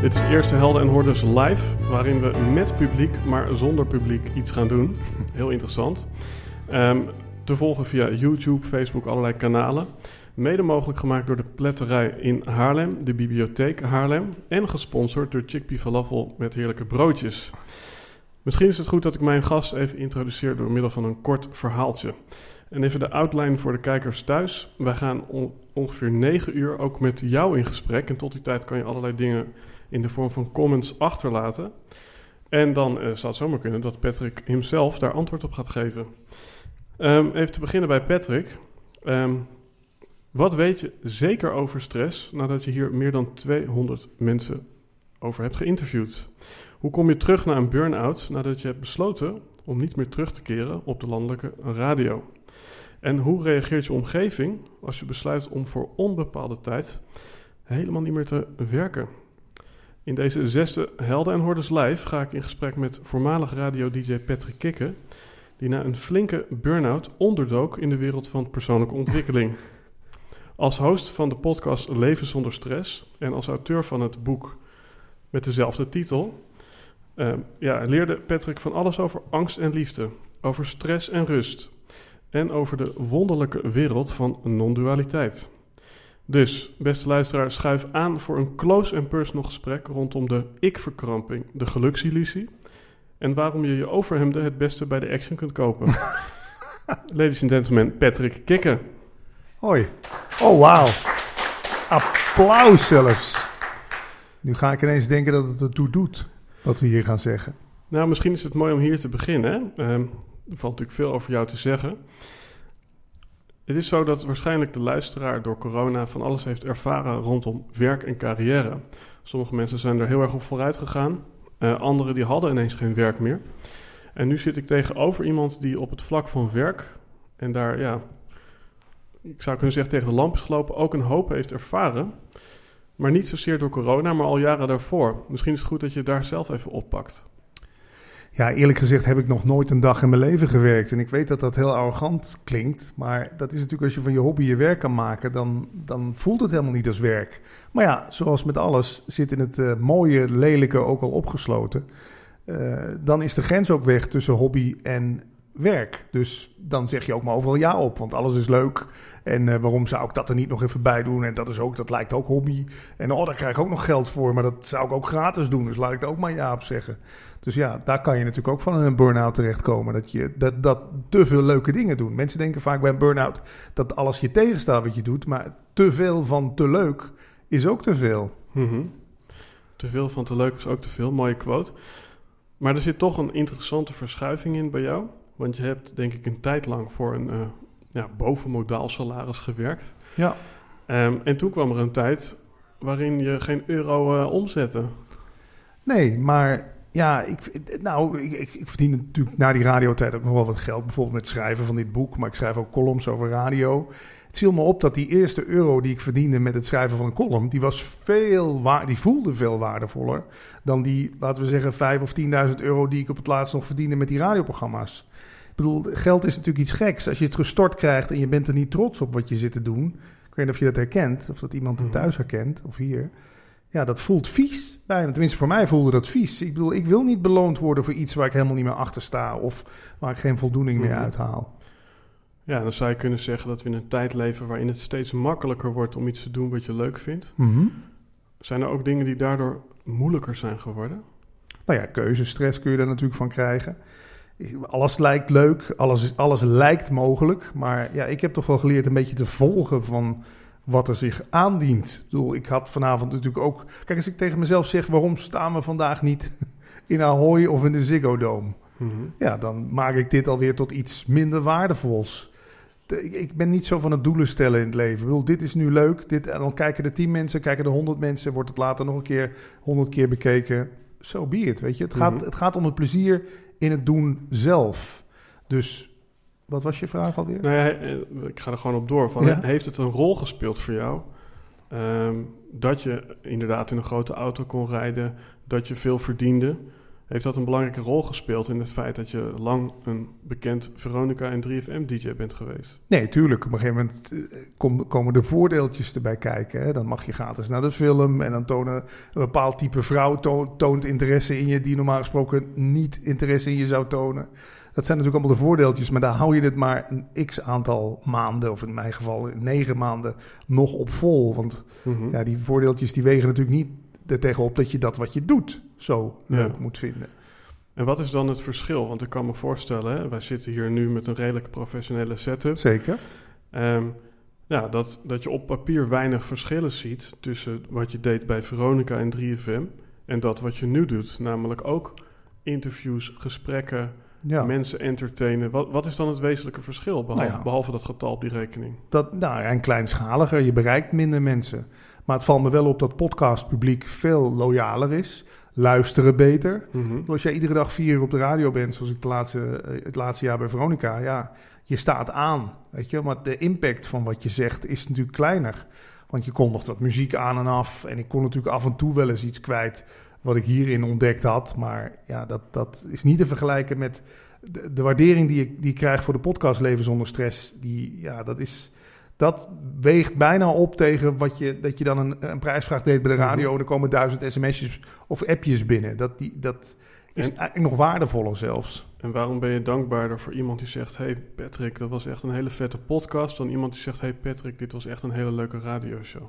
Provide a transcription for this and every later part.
Dit is de eerste Helden en Hordes live, waarin we met publiek, maar zonder publiek iets gaan doen. Heel interessant. Um, te volgen via YouTube, Facebook, allerlei kanalen. Mede mogelijk gemaakt door de Pletterij in Haarlem, de Bibliotheek Haarlem en gesponsord door Chickpea Falafel met heerlijke broodjes. Misschien is het goed dat ik mijn gast even introduceer door middel van een kort verhaaltje. En even de outline voor de kijkers thuis. Wij gaan ongeveer 9 uur ook met jou in gesprek. En tot die tijd kan je allerlei dingen in de vorm van comments achterlaten. En dan uh, zou het zomaar kunnen dat Patrick hemzelf daar antwoord op gaat geven. Um, even te beginnen bij Patrick. Um, wat weet je zeker over stress nadat je hier meer dan 200 mensen over hebt geïnterviewd? Hoe kom je terug naar een burn-out nadat je hebt besloten om niet meer terug te keren op de landelijke radio? En hoe reageert je omgeving als je besluit om voor onbepaalde tijd helemaal niet meer te werken? In deze zesde Helden en Hordes Live ga ik in gesprek met voormalig radio-dj Patrick Kikke, die na een flinke burn-out onderdook in de wereld van persoonlijke ontwikkeling. Als host van de podcast Leven zonder stress en als auteur van het boek met dezelfde titel, uh, ja, leerde Patrick van alles over angst en liefde, over stress en rust en over de wonderlijke wereld van non-dualiteit. Dus, beste luisteraar, schuif aan voor een close en personal gesprek rondom de ik-verkramping, de geluksillusie en waarom je je overhemden het beste bij de Action kunt kopen. Ladies and gentlemen, Patrick Kikken. Hoi. Oh, wauw. Applaus zelfs. Nu ga ik ineens denken dat het ertoe doet, wat we hier gaan zeggen. Nou, misschien is het mooi om hier te beginnen. Um, er valt natuurlijk veel over jou te zeggen. Het is zo dat waarschijnlijk de luisteraar door corona van alles heeft ervaren rondom werk en carrière. Sommige mensen zijn er heel erg op vooruit gegaan. Uh, anderen die hadden ineens geen werk meer. En nu zit ik tegenover iemand die op het vlak van werk en daar, ja, ik zou kunnen zeggen tegen de lamp is gelopen, ook een hoop heeft ervaren. Maar niet zozeer door corona, maar al jaren daarvoor. Misschien is het goed dat je daar zelf even oppakt. Ja, eerlijk gezegd heb ik nog nooit een dag in mijn leven gewerkt. En ik weet dat dat heel arrogant klinkt. Maar dat is natuurlijk als je van je hobby je werk kan maken, dan, dan voelt het helemaal niet als werk. Maar ja, zoals met alles zit in het uh, mooie, lelijke ook al opgesloten. Uh, dan is de grens ook weg tussen hobby en werk. Dus dan zeg je ook maar overal ja op, want alles is leuk. En uh, waarom zou ik dat er niet nog even bij doen? En dat, is ook, dat lijkt ook hobby. En oh, daar krijg ik ook nog geld voor, maar dat zou ik ook gratis doen. Dus laat ik er ook maar ja op zeggen. Dus ja, daar kan je natuurlijk ook van een burn-out terechtkomen. Dat je dat, dat te veel leuke dingen doen. Mensen denken vaak bij een burn-out dat alles je tegenstaat wat je doet. Maar te veel van te leuk is ook te veel. -hmm. Te veel van te leuk is ook te veel. Mooie quote. Maar er zit toch een interessante verschuiving in bij jou. Want je hebt denk ik een tijd lang voor een uh, ja, bovenmodaal salaris gewerkt. Ja. Um, en toen kwam er een tijd waarin je geen euro uh, omzette. Nee, maar ja, ik, nou, ik, ik, verdien natuurlijk na die radiotijd ook nog wel wat geld. Bijvoorbeeld met het schrijven van dit boek. Maar ik schrijf ook columns over radio. Het viel me op dat die eerste euro die ik verdiende met het schrijven van een column... die, was veel waar, die voelde veel waardevoller dan die, laten we zeggen, 5 of 10.000 euro... die ik op het laatst nog verdiende met die radioprogramma's. Bedoel, geld is natuurlijk iets geks. Als je het gestort krijgt en je bent er niet trots op wat je zit te doen... ik weet niet of je dat herkent, of dat iemand het mhm. thuis herkent, of hier... Ja, dat voelt vies bijna. Tenminste, voor mij voelde dat vies. Ik bedoel, ik wil niet beloond worden voor iets waar ik helemaal niet meer achter sta. Of waar ik geen voldoening meer mhm. uithaal. Ja, dan zou je kunnen zeggen dat we in een tijd leven waarin het steeds makkelijker wordt om iets te doen wat je leuk vindt. Mm -hmm. Zijn er ook dingen die daardoor moeilijker zijn geworden? Nou ja, keuzestress kun je daar natuurlijk van krijgen. Alles lijkt leuk, alles, alles lijkt mogelijk. Maar ja, ik heb toch wel geleerd een beetje te volgen van wat er zich aandient. Ik, bedoel, ik had vanavond natuurlijk ook... Kijk, als ik tegen mezelf zeg... waarom staan we vandaag niet in Ahoy of in de Ziggo Dome? Mhm. Ja, dan maak ik dit alweer tot iets minder waardevols. De- ik- ben niet zo van het doelen stellen in het leven. Ik bedoel, dit is nu leuk. Dit, en dan kijken er tien mensen, kijken er honderd mensen. Wordt het later nog een keer honderd keer bekeken. Zo be it, weet je. Het gaat, Mhm. het gaat om het plezier in het doen zelf. Dus, wat was je vraag alweer? Nou ja, eh, ik ga er gewoon op door. Van, Ja. Heeft het een rol gespeeld voor jou ehm, dat je inderdaad in een grote auto kon rijden, dat je veel verdiende? Heeft dat een belangrijke rol gespeeld in het feit dat je lang een bekend Veronica en 3FM-DJ bent geweest? Nee, tuurlijk. Op een gegeven moment eh, kom- komen er voordeeltjes erbij kijken. Hè. Dan mag je gratis naar de film. En dan tonen een bepaald type vrouw to- toont interesse in je... die normaal gesproken niet interesse in je zou tonen. Dat zijn natuurlijk allemaal de voordeeltjes. Maar daar hou je het maar een x-aantal maanden... of in mijn geval negen maanden nog op vol. Want Mhm. ja, die voordeeltjes die wegen natuurlijk niet er tegenop... dat je dat wat je doet zo Ja. leuk moet vinden. En wat is dan het verschil? Want ik kan me voorstellen, hè, wij zitten hier nu met een redelijk professionele setup. Zeker. Ehm, ja, dat, dat je op papier weinig verschillen ziet tussen wat je deed bij Veronica en 3FM en dat wat je nu doet. Namelijk ook interviews, gesprekken, Ja. mensen entertainen. Wat, wat is dan het wezenlijke verschil, behalve, Nou ja. behalve dat getal op die rekening? Dat, nou, en kleinschaliger, je bereikt minder mensen. Maar het valt me wel op dat podcastpubliek veel loyaler is. Luisteren beter. Mhm. Als jij iedere dag vier uur op de radio bent, zoals ik het laatste, eh, het laatste jaar bij Veronica, ja, je staat aan. Weet je, maar de impact van wat je zegt is natuurlijk kleiner. Want je kondigt wat muziek aan en af. En ik kon natuurlijk af en toe wel eens iets kwijt wat ik hierin ontdekt had. Maar ja, dat, dat is niet te vergelijken met de, de waardering die ik, die ik krijg voor de podcast Leven zonder stress. Die, ja, dat is... Dat weegt bijna op tegen wat je, dat je dan een, een prijsvraag deed bij de radio. En er komen duizend sms'jes of appjes binnen. Dat, die, dat is En- eigenlijk nog waardevoller zelfs. En waarom ben je dankbaarder voor iemand die zegt: Hey Patrick, dat was echt een hele vette podcast, dan iemand die zegt: Hey Patrick, dit was echt een hele leuke radioshow?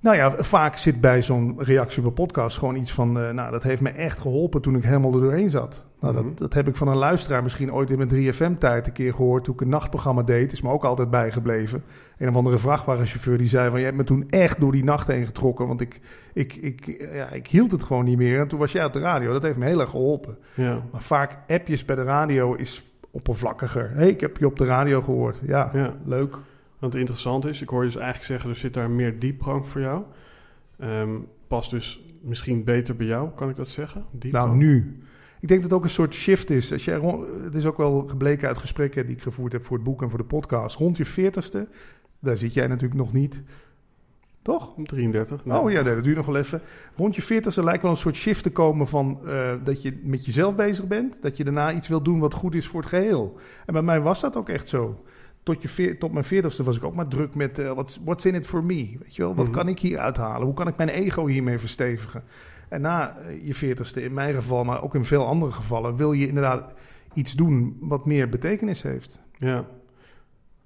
Nou ja, vaak zit bij zo'n reactie op een podcast gewoon iets van... eh, nou, dat heeft me echt geholpen toen ik helemaal er doorheen zat. Nou, Mhm. dat, dat heb ik van een luisteraar misschien ooit in mijn 3FM-tijd een keer gehoord... toen ik een nachtprogramma deed. Is me ook altijd bijgebleven. Een of andere vrachtwagenchauffeur die zei van... je hebt me toen echt door die nacht heen getrokken... want ik, ik, ik, ja, ik hield het gewoon niet meer. En toen was jij op de radio. Dat heeft me heel erg geholpen. Ja, Maar vaak appjes bij de radio is oppervlakkiger. Hé, hey, ik heb je op de radio gehoord. Ja, ja. leuk. Want het interessante is, ik hoor je dus eigenlijk zeggen, er zit daar meer diepgang voor jou. Ehm past dus misschien beter bij jou, kan ik dat zeggen? Diepgang. Nou, nu. Ik denk dat het ook een soort shift is. Als jij, rond- het is ook wel gebleken uit gesprekken die ik gevoerd heb voor het boek en voor de podcast. Rond je veertigste, daar zit jij natuurlijk nog niet. Toch? 33. nou. Oh ja, nee, dat duurt nog wel even. Rond je veertigste lijkt wel een soort shift te komen van eh, dat je met jezelf bezig bent. Dat je daarna iets wil doen wat goed is voor het geheel. En bij mij was dat ook echt zo. Tot, je tot mijn veertigste was ik ook maar druk met eh, what's, what's in it for me? Weet je wel? Wat Mhm. kan ik hier uithalen? Hoe kan ik mijn ego hiermee verstevigen? En na eh, je veertigste, in mijn geval, maar ook in veel andere gevallen, wil je inderdaad iets doen wat meer betekenis heeft. Ja.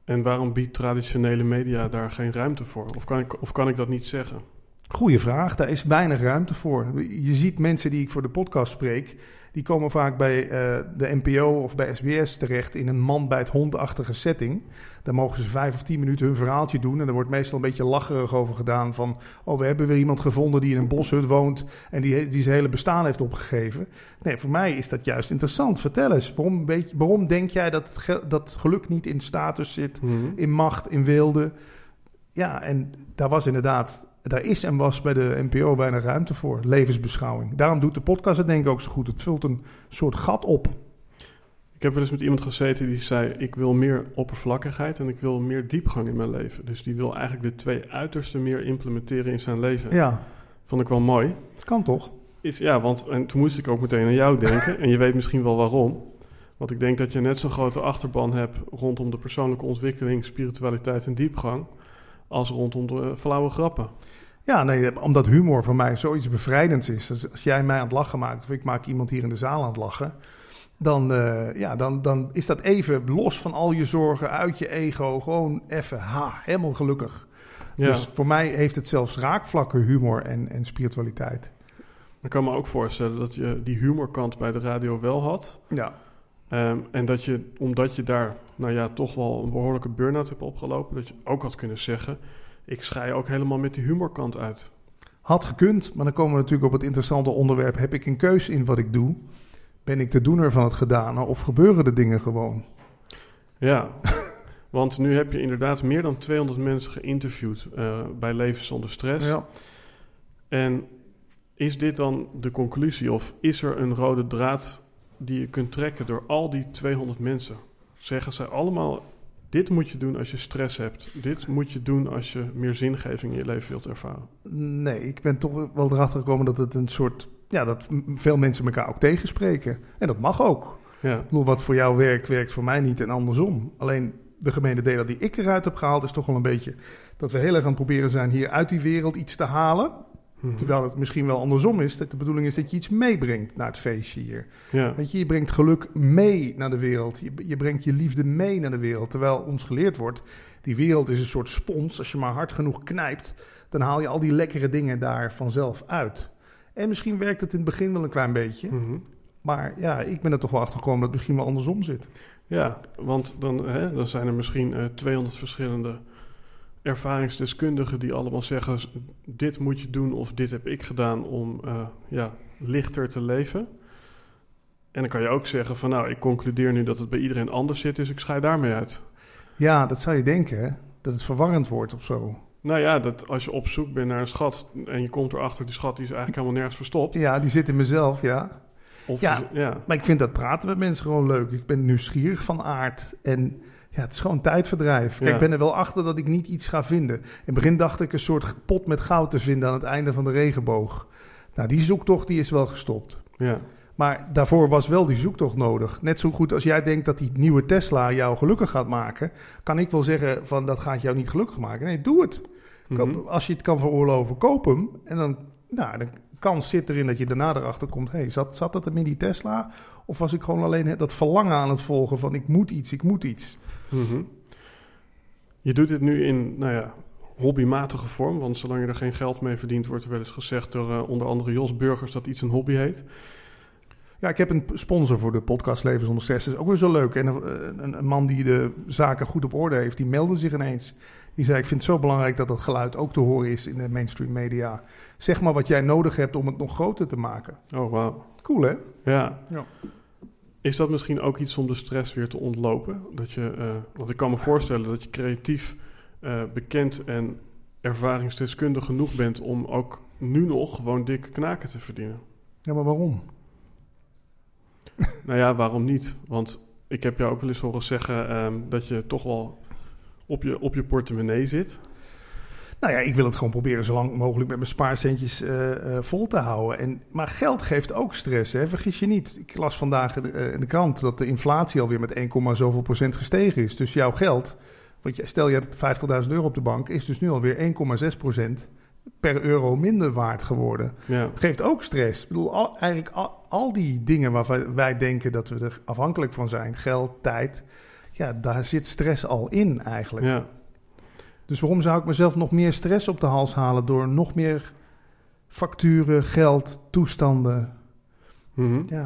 En waarom biedt traditionele media daar geen ruimte voor? Of kan ik, of kan ik dat niet zeggen? Goeie vraag, daar is weinig ruimte voor. Je ziet mensen die ik voor de podcast spreek, die komen vaak bij eh, de NPO of bij SBS terecht in een man bij het hondachtige setting. Daar mogen ze vijf of tien minuten hun verhaaltje doen en er wordt meestal een beetje lacherig over gedaan van, oh we hebben weer iemand gevonden die in een boshut woont en die, die zijn hele bestaan heeft opgegeven. Nee, voor mij is dat juist interessant. Vertel eens, waarom, weet waarom denk jij dat, dat geluk niet in status zit, Mhm. in macht, in wilde. Ja, en daar was inderdaad, daar is en was bij de NPO bijna ruimte voor, levensbeschouwing. Daarom doet de podcast het denk ik ook zo goed. Het vult een soort gat op. Ik heb wel eens met iemand gezeten die zei: Ik wil meer oppervlakkigheid en ik wil meer diepgang in mijn leven. Dus die wil eigenlijk de twee uiterste meer implementeren in zijn leven. Ja, Vond ik wel mooi. kan toch? Is, ja, want en toen moest ik ook meteen aan jou denken. en je weet misschien wel waarom. Want ik denk dat je net zo'n grote achterban hebt rondom de persoonlijke ontwikkeling, spiritualiteit en diepgang. als rondom de eh, flauwe grappen. Ja, nee, omdat humor voor mij zoiets bevrijdends is. Dus als jij mij aan het lachen maakt, of ik maak iemand hier in de zaal aan het lachen, dan, eh, ja, dan, dan is dat even los van al je zorgen, uit je ego, gewoon even, ha, helemaal gelukkig. Ja, Dus voor mij heeft het zelfs raakvlakken, humor en, en spiritualiteit. Ik kan me ook voorstellen dat je die humorkant bij de radio wel had. Ja. Ehm, en dat je, omdat je daar, nou ja, toch wel een behoorlijke burn-out hebt opgelopen, dat je ook had kunnen zeggen: ik schei ook helemaal met die humorkant uit. Had gekund, maar dan komen we natuurlijk op het interessante onderwerp: heb ik een keus in wat ik doe? Ben ik de doener van het gedane of gebeuren de dingen gewoon? Ja, want nu heb je inderdaad meer dan 200 mensen geïnterviewd uh, bij Leven zonder stress. Ja. En is dit dan de conclusie of is er een rode draad die je kunt trekken door al die 200 mensen? Zeggen zij allemaal: dit moet je doen als je stress hebt. Dit moet je doen als je meer zingeving in je leven wilt ervaren. Nee, ik ben toch wel erachter gekomen dat het een soort. Ja, dat veel mensen elkaar ook tegenspreken. En dat mag ook. Ja. Ik bedoel, wat voor jou werkt, werkt voor mij niet en andersom. Alleen de gemene delen die ik eruit heb gehaald, is toch wel een beetje dat we heel erg aan het proberen zijn hier uit die wereld iets te halen. Mhm. Terwijl het misschien wel andersom is. Dat de bedoeling is dat je iets meebrengt naar het feestje hier. Ja. Weet je, je brengt geluk mee naar de wereld. Je, je brengt je liefde mee naar de wereld. Terwijl ons geleerd wordt, die wereld is een soort spons. Als je maar hard genoeg knijpt, dan haal je al die lekkere dingen daar vanzelf uit. En misschien werkt het in het begin wel een klein beetje. Mhm. Maar ja, ik ben er toch wel achter gekomen dat het misschien wel andersom zit. Ja, want dan, hè, dan zijn er misschien eh 200 verschillende ervaringsdeskundigen die allemaal zeggen: dit moet je doen of dit heb ik gedaan om eh, ja, lichter te leven. En dan kan je ook zeggen: van nou, ik concludeer nu dat het bij iedereen anders zit, dus ik schei daarmee uit. Ja, dat zou je denken, hè? Dat het verwarrend wordt of zo. Nou ja, dat als je op zoek bent naar een schat en je komt erachter, die schat die is eigenlijk helemaal nergens verstopt. Ja, die zit in mezelf, ja. Of Ja. je- ja. Maar ik vind dat praten met mensen gewoon leuk. Ik ben nieuwsgierig van aard. En ja, het is gewoon tijdverdrijf. Kijk, Ja. ik ben er wel achter dat ik niet iets ga vinden. In het begin dacht ik een soort pot met goud te vinden aan het einde van de regenboog. Nou, die zoektocht die is wel gestopt. ja. Maar daarvoor was wel die zoektocht nodig. Net zo goed als jij denkt dat die nieuwe Tesla jou gelukkig gaat maken, kan ik wel zeggen van dat gaat jou niet gelukkig maken. Nee, doe het. Koop- Mhm. Als je het kan veroorloven, koop hem. En dan, nou, de kans zit erin dat je daarna erachter komt. Hey, zat, zat dat hem in die Tesla? Of was ik gewoon alleen dat verlangen aan het volgen van ik moet iets, ik moet iets. Mhm. Je doet dit nu in, nou ja, hobbymatige vorm. Want zolang je er geen geld mee verdient, wordt er wel eens gezegd door eh, onder andere Jos Burgers dat iets een hobby heet. Ja, ik heb een sponsor voor de podcast Leven zonder stress. Dat is ook weer zo leuk. En een, een, een man die de zaken goed op orde heeft, die meldde zich ineens. Die zei, ik vind het zo belangrijk dat dat geluid ook te horen is in de mainstream media. Zeg maar wat jij nodig hebt om het nog groter te maken. Oh, wauw. Cool, hè? Ja. Ja. Is dat misschien ook iets om de stress weer te ontlopen? Dat je, eh, want ik kan me voorstellen dat je creatief eh, bekend en ervaringsdeskundig genoeg bent om ook nu nog gewoon dikke knaken te verdienen. Ja, maar waarom? Nou ja, waarom niet? Want ik heb jou ook wel eens horen zeggen ehm, dat je toch wel op je, op je portemonnee zit. Nou ja, ik wil het gewoon proberen zo lang mogelijk met mijn spaarcentjes eh, eh, vol te houden. En, maar geld geeft ook stress, hè? vergis je niet. Ik las vandaag eh, in de krant dat de inflatie alweer met 1, zoveel procent gestegen is. Dus jouw geld, want je, stel je hebt 50.000 euro op de bank, is dus nu alweer 1,6 procent per euro minder waard geworden. Ja, Geeft ook stress. Ik bedoel, al, eigenlijk al, al die dingen waarvan wij denken dat we er afhankelijk van zijn, geld, tijd, ja, daar zit stress al in eigenlijk. ja. Dus waarom zou ik mezelf nog meer stress op de hals halen door nog meer facturen, geld, toestanden? Mhm. Ja.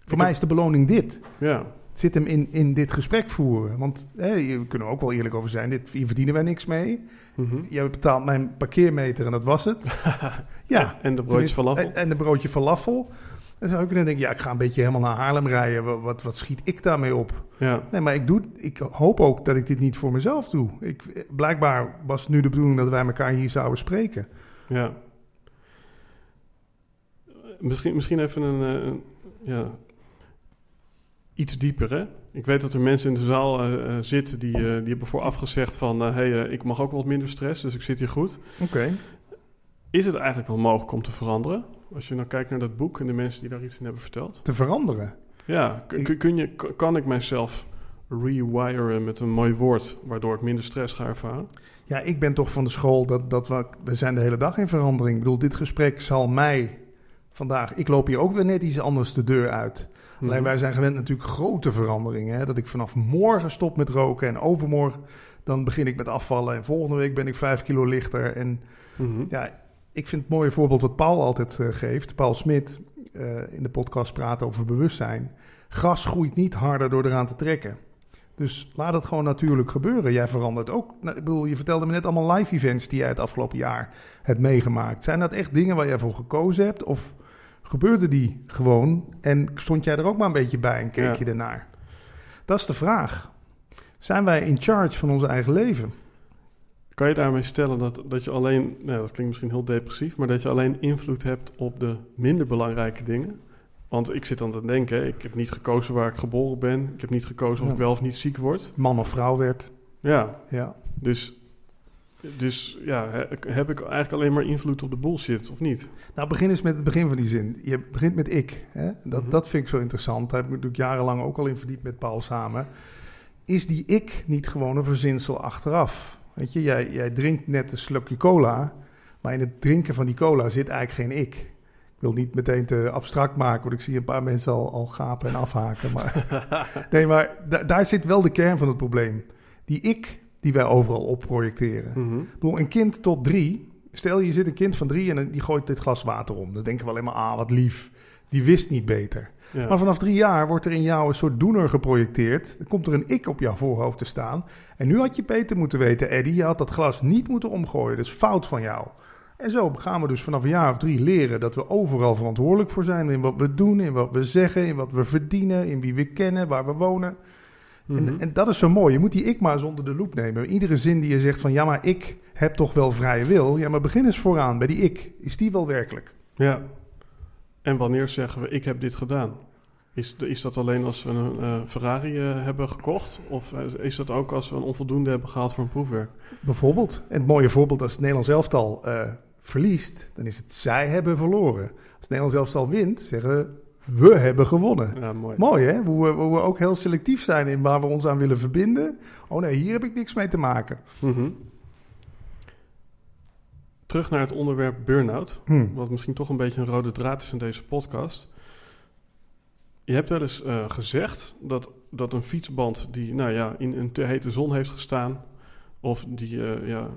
Voor Ik mij heb- is de beloning dit. ja. Het zit hem in, in dit gesprek voeren. Want hè, hier kunnen we ook wel eerlijk over zijn. Dit, hier verdienen wij niks mee. Mhm. Jij betaalt mijn parkeermeter en dat was het. ja. En de Tenminste, falafel. En, en de broodje falafel. Dan zou ik kunnen denken, ja, ik ga een beetje helemaal naar Haarlem rijden. Wat, wat, wat schiet ik daarmee op? Ja, Nee, maar ik, doe, ik hoop ook dat ik dit niet voor mezelf doe. Ik, blijkbaar was het nu de bedoeling dat wij elkaar hier zouden spreken. ja. Misschien, misschien even een, eh, ja, iets dieper, hè? Ik weet dat er mensen in de zaal eh, eh, zitten die, die hebben vooraf gezegd van... hé, hey, ik mag ook wat minder stress, dus ik zit hier goed. Oké. Is het eigenlijk wel mogelijk om te veranderen? Als je nou kijkt naar dat boek en de mensen die daar iets in hebben verteld. Te veranderen. Ja, Ik- kun- je, kan ik mijzelf rewiren met een mooi woord... waardoor ik minder stress ga ervaren? Ja, ik ben toch van de school dat, dat we, we zijn de hele dag in verandering. Ik bedoel, dit gesprek zal mij vandaag... Ik loop hier ook weer net iets anders de deur uit. Alleen Mhm. wij zijn gewend natuurlijk grote veranderingen. Hè? Dat ik vanaf morgen stop met roken en overmorgen dan begin ik met afvallen. En volgende week ben ik vijf kilo lichter. En Mhm. ja, ik vind het mooie voorbeeld wat Paul altijd eh, geeft. Paul Smit eh, in de podcast praat over bewustzijn. Gras groeit niet harder door eraan te trekken. Dus laat het gewoon natuurlijk gebeuren. Jij verandert ook. Nou, ik bedoel, je vertelde me net allemaal live events die jij het afgelopen jaar hebt meegemaakt. Zijn dat echt dingen waar jij voor gekozen hebt? Of gebeurde die gewoon en stond jij er ook maar een beetje bij en keek Ja. je ernaar? Dat is de vraag. Zijn wij in charge van ons eigen leven? Kan je daarmee stellen dat, dat je alleen, nou, dat klinkt misschien heel depressief, maar dat je alleen invloed hebt op de minder belangrijke dingen? Want ik zit dan te denken, ik heb niet gekozen waar ik geboren ben. Ik heb niet gekozen of ik wel of niet ziek word. Man of vrouw werd. Ja, Ja. dus, dus ja, he- heb ik eigenlijk alleen maar invloed op de bullshit, of niet? Nou, begin eens met het begin van die zin. Je begint met ik. Hè? Dat, Mhm. dat vind ik zo interessant. Daar heb ik natuurlijk jarenlang ook al in verdiept met Paul samen. Is die ik niet gewoon een verzinsel achteraf? Weet je, jij, jij drinkt net een slokje cola, maar in het drinken van die cola zit eigenlijk geen ik. Ik wil niet meteen te abstract maken, want ik zie een paar mensen al, al gapen en afhaken. Maar, nee, maar da- daar zit wel de kern van het probleem. Die ik die wij overal op projecteren. Mhm. Ik bedoel, een kind tot drie. Stel, je zit een kind van drie en die gooit dit glas water om. Dan denken we alleen maar, ah, wat lief. Die wist niet beter. Ja. Maar vanaf drie jaar wordt er in jou een soort doener geprojecteerd. Dan komt er een ik op jouw voorhoofd te staan. En nu had je beter moeten weten, Eddie, je had dat glas niet moeten omgooien. Dat is fout van jou. En zo gaan we dus vanaf een jaar of drie leren dat we overal verantwoordelijk voor zijn. In wat we doen, in wat we zeggen, in wat we verdienen, in wie we kennen, waar we wonen. Mhm. En, en dat is zo mooi. Je moet die ik maar eens onder de loep nemen. Iedere zin die je zegt van ja, maar ik heb toch wel vrije wil. Ja, maar begin eens vooraan bij die ik. Is die wel werkelijk? Ja. En wanneer zeggen we, ik heb dit gedaan? Is, is dat alleen als we een eh, Ferrari eh, hebben gekocht? Of eh, is dat ook als we een onvoldoende hebben gehaald voor een proefwerk? Bijvoorbeeld. En het mooie voorbeeld als het Nederlands elftal verliest, dan is het zij hebben verloren. Als het Nederlands elftal wint, zeggen we we hebben gewonnen. Ja, mooi. Mooi hè? Hoe we, hoe we ook heel selectief zijn in waar we ons aan willen verbinden. Oh nee, hier heb ik niks mee te maken. Mhm. Terug naar het onderwerp burn-out. Hm. Wat misschien toch een beetje een rode draad is in deze podcast. Je hebt wel eens eh, gezegd dat, dat een fietsband die nou ja, in een te hete zon heeft gestaan... of die eh, ja,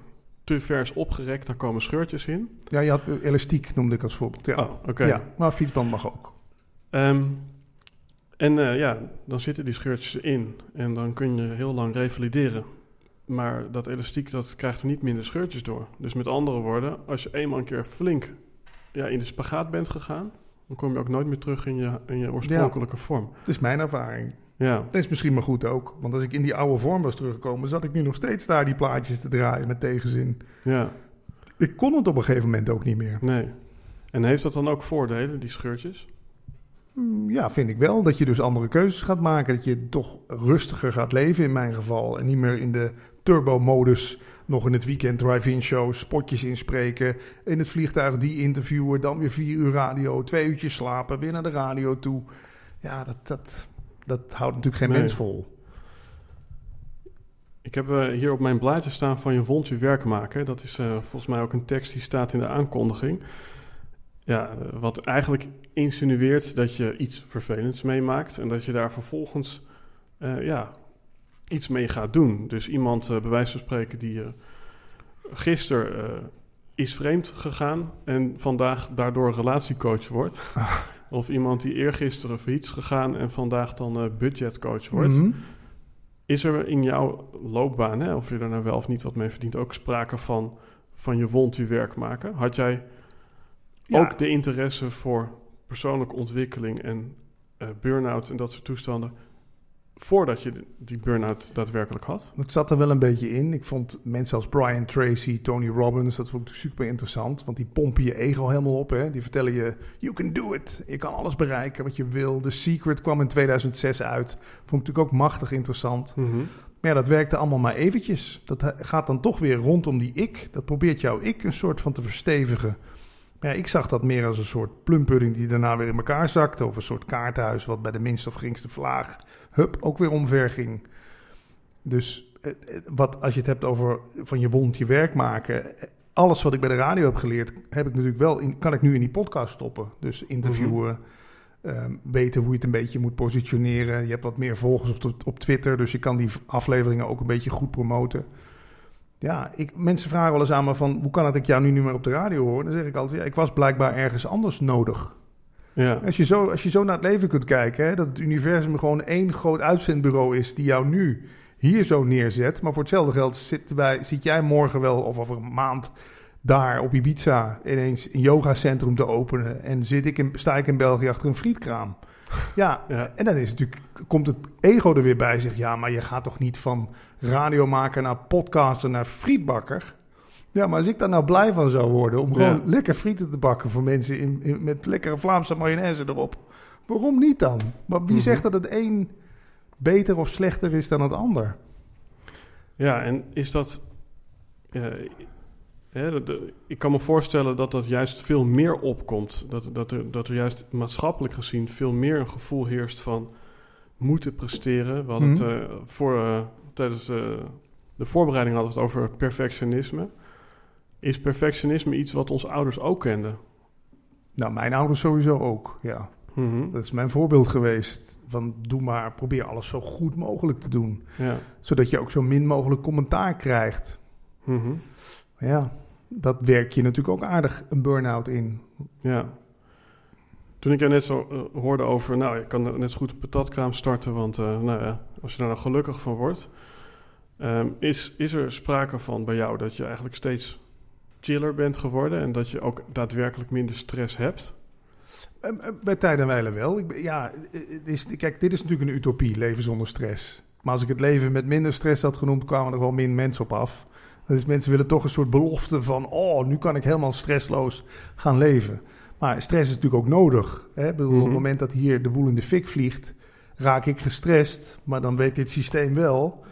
te ver is opgerekt, daar komen scheurtjes in. Ja, je had eh, elastiek noemde ik als voorbeeld. Ja, Oh, oké. ja maar fietsband mag ook. Ehm, en ja, dan zitten die scheurtjes in en dan kun je heel lang revalideren. Maar dat elastiek dat krijgt er niet minder scheurtjes door. Dus met andere woorden, als je eenmaal een keer flink ja, in de spagaat bent gegaan, dan kom je ook nooit meer terug in je, in je oorspronkelijke vorm. Het is mijn ervaring. Ja, Dat is misschien maar goed ook. Want als ik in die oude vorm was teruggekomen, zat ik nu nog steeds daar die plaatjes te draaien met tegenzin. ja, Ik kon het op een gegeven moment ook niet meer. nee. En heeft dat dan ook voordelen, die scheurtjes? Hmm, Ja, vind ik wel. Dat je dus andere keuzes gaat maken. Dat je toch rustiger gaat leven in mijn geval. En niet meer in de turbo-modus nog in het weekend drive-in shows, spotjes inspreken. In het vliegtuig die interviewen. Dan weer vier uur radio, twee uurtjes slapen, weer naar de radio toe. Ja, dat, dat, dat houdt natuurlijk geen Nee. mens vol. Ik heb eh, hier op mijn blaadje staan van je wond je werk maken. Dat is eh, volgens mij ook een tekst die staat in de aankondiging. Ja, wat eigenlijk insinueert dat je iets vervelends meemaakt en dat je daar vervolgens eh, ja, iets mee gaat doen. Dus iemand, eh bij wijze van spreken, die eh gisteren is vreemd gegaan en vandaag daardoor relatiecoach wordt. of iemand die eergisteren failliet is gegaan en vandaag dan budgetcoach wordt. Mhm. Is er in jouw loopbaan, hè, of je er nou wel of niet wat mee verdient, ook sprake van, van je wond je werk maken? Had jij Ja. ook de interesse voor persoonlijke ontwikkeling en eh burn-out en dat soort toestanden voordat je die burn-out daadwerkelijk had? Het zat er wel een beetje in. Ik vond mensen als Brian Tracy, Tony Robbins, dat vond ik super interessant. Want die pompen je ego helemaal op. Hè? Die vertellen je, you can do it. Je kan alles bereiken wat je wil. The Secret kwam in 2006 uit. Vond ik natuurlijk ook machtig interessant. Mhm. Maar ja, dat werkte allemaal maar eventjes. Dat ha- gaat dan toch weer rondom die ik. Dat probeert jouw ik een soort van te verstevigen. Maar ja, ik zag dat meer als een soort plumpudding die daarna weer in elkaar zakte. Of een soort kaartenhuis wat bij de minste of geringste vlaag, hup, ook weer omver ging. Dus eh, eh, wat, als je het hebt over van je wond je werk maken. eh, Alles wat ik bij de radio heb geleerd, heb ik natuurlijk wel in, kan ik nu in die podcast stoppen. Dus interviewen, ehm, weten hoe je het een beetje moet positioneren. Je hebt wat meer volgers op, op Twitter, dus je kan die afleveringen ook een beetje goed promoten. Ja, ik, mensen vragen wel eens aan me van... hoe kan het dat ik jou nu niet meer op de radio hoor? Dan zeg ik altijd, ja, ik was blijkbaar ergens anders nodig. Ja. Als je zo, als je zo naar het leven kunt kijken... Hè, dat het universum gewoon één groot uitzendbureau is... die jou nu hier zo neerzet. Maar voor hetzelfde geld zit, bij, zit jij morgen wel... of over een maand daar op Ibiza... ineens een yogacentrum te openen... en zit ik in, sta ik in België achter een frietkraam... Ja, Ja. en dan is het natuurlijk, komt het ego er weer bij. Zegt ja, maar je gaat toch niet van radiomaker naar podcaster naar frietbakker. Ja, maar als ik daar nou blij van zou worden om gewoon Ja. lekker frieten te bakken voor mensen in, in- met lekkere Vlaamse mayonaise erop. Waarom niet dan? Maar wie Mhm. zegt dat het een beter of slechter is dan het ander? Ja, en is dat. eh, hè, de- de- ik kan me voorstellen dat dat juist veel meer opkomt. Dat, dat, er, dat er juist maatschappelijk gezien veel meer een gevoel heerst van moeten presteren. We hadden Mhm. het eh, voor, eh, tijdens eh, de voorbereiding hadden we het over perfectionisme. Is perfectionisme iets wat onze ouders ook kenden? Nou, mijn ouders sowieso ook, ja. Mhm. Dat is mijn voorbeeld geweest. Van doe maar, probeer alles zo goed mogelijk te doen. Ja. Zodat je ook zo min mogelijk commentaar krijgt. Mhm. Ja, dat werk je natuurlijk ook aardig een burn-out in. Ja. Toen ik jou net zo eh, hoorde over, nou, je kan net zo goed een patatkraam starten, want eh, nou ja, als je daar nou gelukkig van wordt, ehm, is, is er sprake van bij jou dat je eigenlijk steeds chiller bent geworden en dat je ook daadwerkelijk minder stress hebt? Eh, eh, Bij tijd en wijle wel. Ik ja, het is, kijk, dit is natuurlijk een utopie, leven zonder stress. Maar als ik het leven met minder stress had genoemd, kwamen er wel min mensen op af. Dus mensen willen toch een soort belofte van, oh, nu kan ik helemaal stressloos gaan leven. Maar stress is natuurlijk ook nodig. Hè? Ik bedoel, Op Mhm. het moment dat hier de boel in de fik vliegt, raak ik gestrest. Maar dan weet dit systeem wel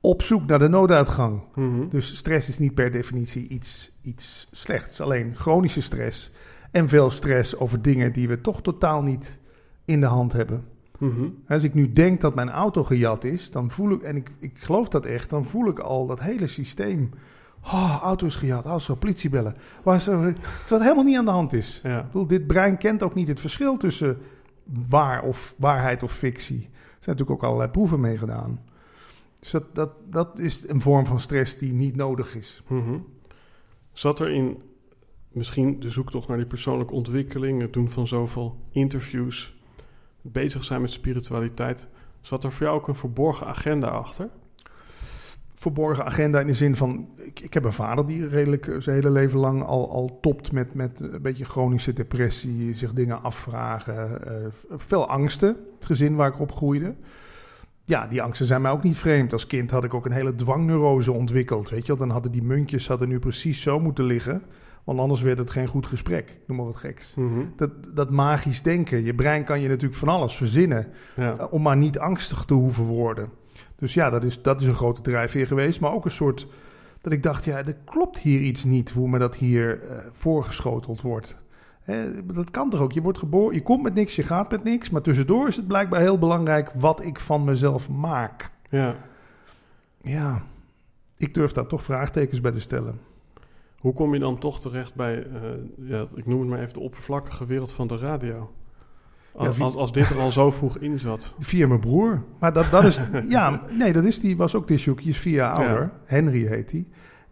op zoek naar de nooduitgang. Mhm. Dus stress is niet per definitie iets, iets slechts. Alleen chronische stress en veel stress over dingen die we toch totaal niet in de hand hebben. Mhm. Als ik nu denk dat mijn auto gejat is, dan voel ik, en ik, ik geloof dat echt, dan voel ik al dat hele systeem. Oh, auto is gejat, oh, zo, politie bellen. Waar terwijl het helemaal niet aan de hand is. Ja. Ik bedoel, dit brein kent ook niet het verschil tussen waar of waarheid of fictie. Er zijn natuurlijk ook allerlei proeven mee gedaan. Dus dat, dat, dat is een vorm van stress die niet nodig is. Mhm. Zat er in misschien de zoektocht naar die persoonlijke ontwikkeling, het doen van zoveel interviews, bezig zijn met spiritualiteit, zat er voor jou ook een verborgen agenda achter? verborgen agenda in de zin van... Ik, heb een vader die redelijk eh, zijn hele leven lang al, al topt met, met een beetje chronische depressie, zich dingen afvragen, eh, veel angsten. Het gezin waar ik op groeide. Ja, die angsten zijn mij ook niet vreemd. Als kind had ik ook een hele dwangneurose ontwikkeld. Weet je? Dan hadden die muntjes hadden nu precies zo moeten liggen. Want anders werd het geen goed gesprek. Noem maar wat geks. Mhm. Dat, dat magisch denken. Je brein kan je natuurlijk van alles verzinnen. Ja. Uh, om maar niet angstig te hoeven worden. Dus ja, dat is, dat is een grote drijfveer geweest. Maar ook een soort dat ik dacht, ja, er klopt hier iets niet hoe me dat hier eh, voorgeschoteld wordt. Hè, dat kan toch ook? Je wordt geboren, je komt met niks, je gaat met niks. Maar tussendoor is het blijkbaar heel belangrijk wat ik van mezelf maak. ja. Ja, ik durf daar toch vraagtekens bij te stellen. Hoe kom je dan toch terecht bij, eh, ja, ik noem het maar even de oppervlakkige wereld van de radio? Als, Ja, als, als dit er al zo vroeg in zat. Via mijn broer. Maar dat, dat is. ja, nee, dat is die. Was ook vier jaar ouder. Ja. Henry heet hij.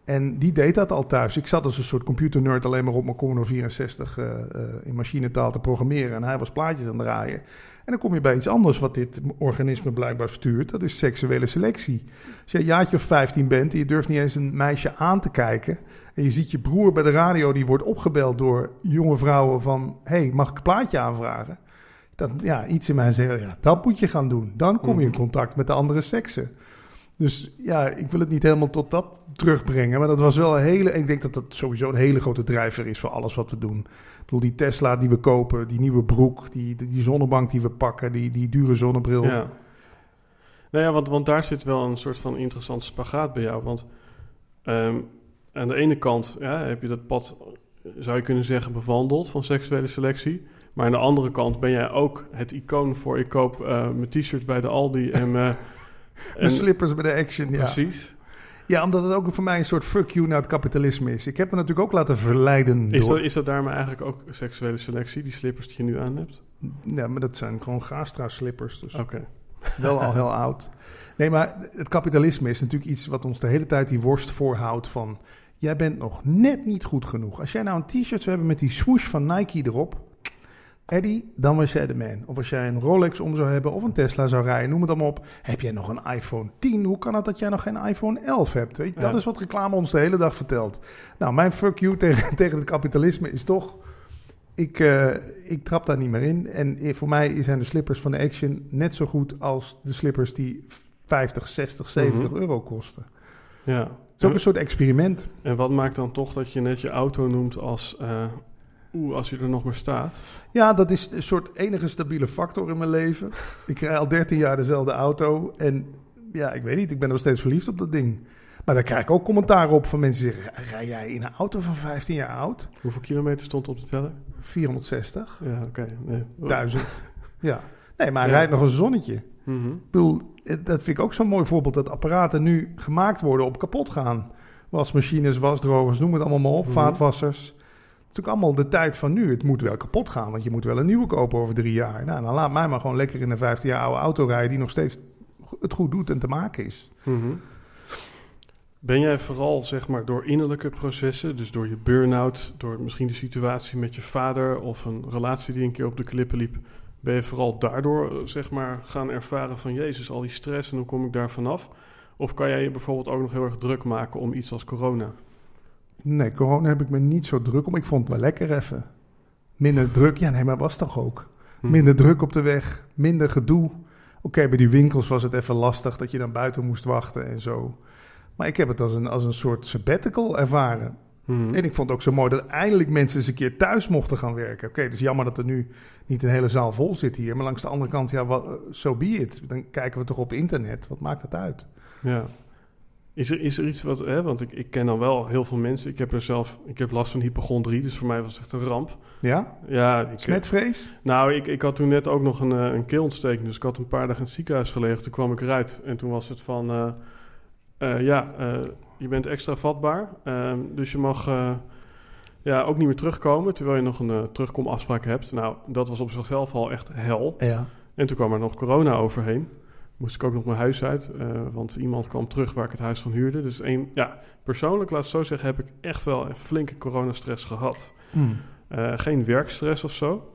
En die deed dat al thuis. Ik zat als een soort computernerd alleen maar op mijn Commodore 64 eh, eh, in machinetaal te programmeren. En hij was plaatjes aan het draaien. En dan kom je bij iets anders wat dit organisme blijkbaar stuurt. Dat is seksuele selectie. Als je een jaartje of 15 bent en je durft niet eens een meisje aan te kijken. En je ziet je broer bij de radio, die wordt opgebeld door jonge vrouwen van... hey, mag ik een plaatje aanvragen? Dat, ja, iets in mij zegt, ja, dat moet je gaan doen. Dan kom je in Mhm. contact met de andere seksen. Dus ja, ik wil het niet helemaal tot dat terugbrengen. Maar dat was wel een hele... Ik denk dat dat sowieso een hele grote drijver is voor alles wat we doen. Ik bedoel, die Tesla die we kopen, die nieuwe broek, die, die zonnebank die we pakken, die, die dure zonnebril. Ja. Nou ja, want, want daar zit wel een soort van interessant spagaat bij jou. Want ehm, aan de ene kant ja, heb je dat pad, zou je kunnen zeggen, bewandeld van seksuele selectie. Maar aan de andere kant ben jij ook het icoon voor... ik koop eh, mijn t-shirt bij de Aldi en... eh, De en- slippers bij de Action, ja. Precies. Ja, omdat het ook voor mij een soort fuck you naar het kapitalisme is. Ik heb me natuurlijk ook laten verleiden Is door... dat, is dat daarmee eigenlijk ook seksuele selectie, die slippers die je nu aan hebt? Ja, maar dat zijn gewoon Gastra slippers. Dus. Oké. Wel al heel oud. Nee, maar het kapitalisme is natuurlijk iets wat ons de hele tijd die worst voorhoudt van... Jij bent nog net niet goed genoeg. Als jij nou een t-shirt zou hebben met die swoosh van Nike erop... Eddie, dan was jij de man. Of als jij een Rolex om zou hebben of een Tesla zou rijden, noem het allemaal op. Heb jij nog een iPhone 10? Hoe kan het dat jij nog geen iPhone 11 hebt? Weet je? Dat is wat reclame ons de hele dag vertelt. Nou, mijn fuck you tegen, tegen het kapitalisme is toch... Ik, uh, ik trap daar niet meer in. En voor mij zijn de slippers van de Action net zo goed als de slippers die 50, 60, 70 euro kosten. Ja. Het is ook een soort experiment. En wat maakt dan toch dat je net je auto noemt als... Uh, Oeh, als je er nog maar staat. Ja, dat is een soort enige stabiele factor in mijn leven. Ik rij al 13 jaar dezelfde auto. En ja, ik weet niet, ik ben nog steeds verliefd op dat ding. Maar daar krijg ik ook commentaar op van mensen die zeggen... rij jij in een auto van 15 jaar oud? Hoeveel kilometer stond op de teller? 460. Ja, oké. Nee. Duizend. ja. Nee, maar hij rijdt nog een zonnetje. Mm -hmm. Ik bedoel, dat vind ik ook zo'n mooi voorbeeld... dat apparaten nu gemaakt worden op kapot gaan. Wasmachines, wasdrogers, noem het allemaal maar op. Mhm. Vaatwassers natuurlijk allemaal de tijd van nu. Het moet wel kapot gaan, want je moet wel een nieuwe kopen over drie jaar. Nou, dan laat mij maar gewoon lekker in een 15 jaar oude auto rijden... die nog steeds het goed doet en te maken is. Mm -hmm. Ben jij vooral, zeg maar, door innerlijke processen... dus door je burn-out, door misschien de situatie met je vader... of een relatie die een keer op de klippen liep... ben je vooral daardoor, zeg maar, gaan ervaren van... Jezus, al die stress en hoe kom ik daar vanaf? Of kan jij je bijvoorbeeld ook nog heel erg druk maken om iets als corona... Nee, corona heb ik me niet zo druk om. Ik vond het wel lekker even. Minder druk. Ja, nee, maar was toch ook. Hm. Minder druk op de weg. Minder gedoe. Oké, okay, bij die winkels was het even lastig dat je dan buiten moest wachten en zo. Maar ik heb het als een, als een soort sabbatical ervaren. Hm. En ik vond het ook zo mooi dat eindelijk mensen eens een keer thuis mochten gaan werken. Oké, okay, het is jammer dat er nu niet een hele zaal vol zit hier. Maar langs de andere kant, ja, zo so be it. Dan kijken we toch op internet. Wat maakt het uit? Ja. Is er, is er iets wat, hè, want ik, ik ken dan wel heel veel mensen. Ik heb er zelf, ik heb last van hypochondrie, dus voor mij was het echt een ramp. Ja? Ja. Ik, Smetvrees? Nou, ik, ik had toen net ook nog een, uh, een keelontsteking, dus ik had een paar dagen in het ziekenhuis gelegen. Toen kwam ik eruit en toen was het van, uh, uh, ja, je bent extra vatbaar, ehm, dus je mag ja, ook niet meer terugkomen, terwijl je nog een terugkomafspraak hebt. Nou, dat was op zichzelf al echt hel. Ja. En toen kwam er nog corona overheen moest ik ook nog mijn huis uit. Uh, want iemand kwam terug waar ik het huis van huurde. Dus een, ja, persoonlijk, laat het zo zeggen, heb ik echt wel een flinke coronastress gehad. Hmm. Uh, geen werkstress of zo.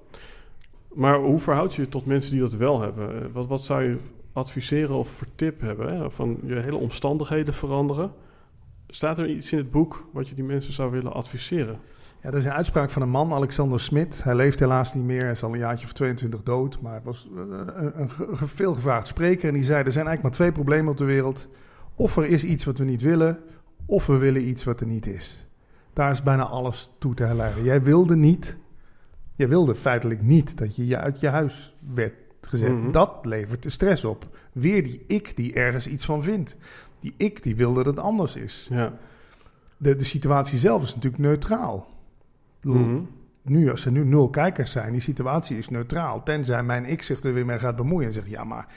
Maar hoe verhoud je je tot mensen die dat wel hebben? Uh, wat, wat zou je adviseren of voor tip hebben? Hè? Van je hele omstandigheden veranderen. Staat er iets in het boek wat je die mensen zou willen adviseren? Ja, dat is een uitspraak van een man, Alexander Smit. Hij leeft helaas niet meer, hij is al een jaartje of 22 dood. Maar het was een, een, een veelgevraagd spreker. En die zei, er zijn eigenlijk maar twee problemen op de wereld. Of er is iets wat we niet willen, of we willen iets wat er niet is. Daar is bijna alles toe te herleiden. Jij wilde niet, jij wilde feitelijk niet dat je uit je huis werd gezet. Mhm. Dat levert de stress op. Weer die ik die ergens iets van vindt. Die ik die wil dat het anders is. Ja. De, de situatie zelf is natuurlijk neutraal. Bedoel, Mhm. Nu, als er nu nul kijkers zijn, die situatie is neutraal. Tenzij mijn ik zich er weer mee gaat bemoeien en zegt: Ja, maar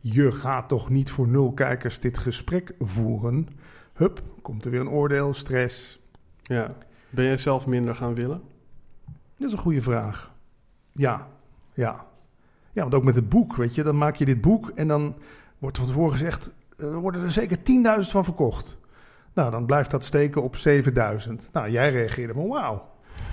je gaat toch niet voor nul kijkers dit gesprek voeren? Hup, komt er weer een oordeel, stress. ja. Ben jij zelf minder gaan willen? Dat is een goede vraag. Ja, ja. Ja, want ook met het boek, weet je, dan maak je dit boek en dan wordt van tevoren gezegd: er worden er zeker 10.000 van verkocht. Nou, dan blijft dat steken op 7000. Nou, jij reageerde van wauw.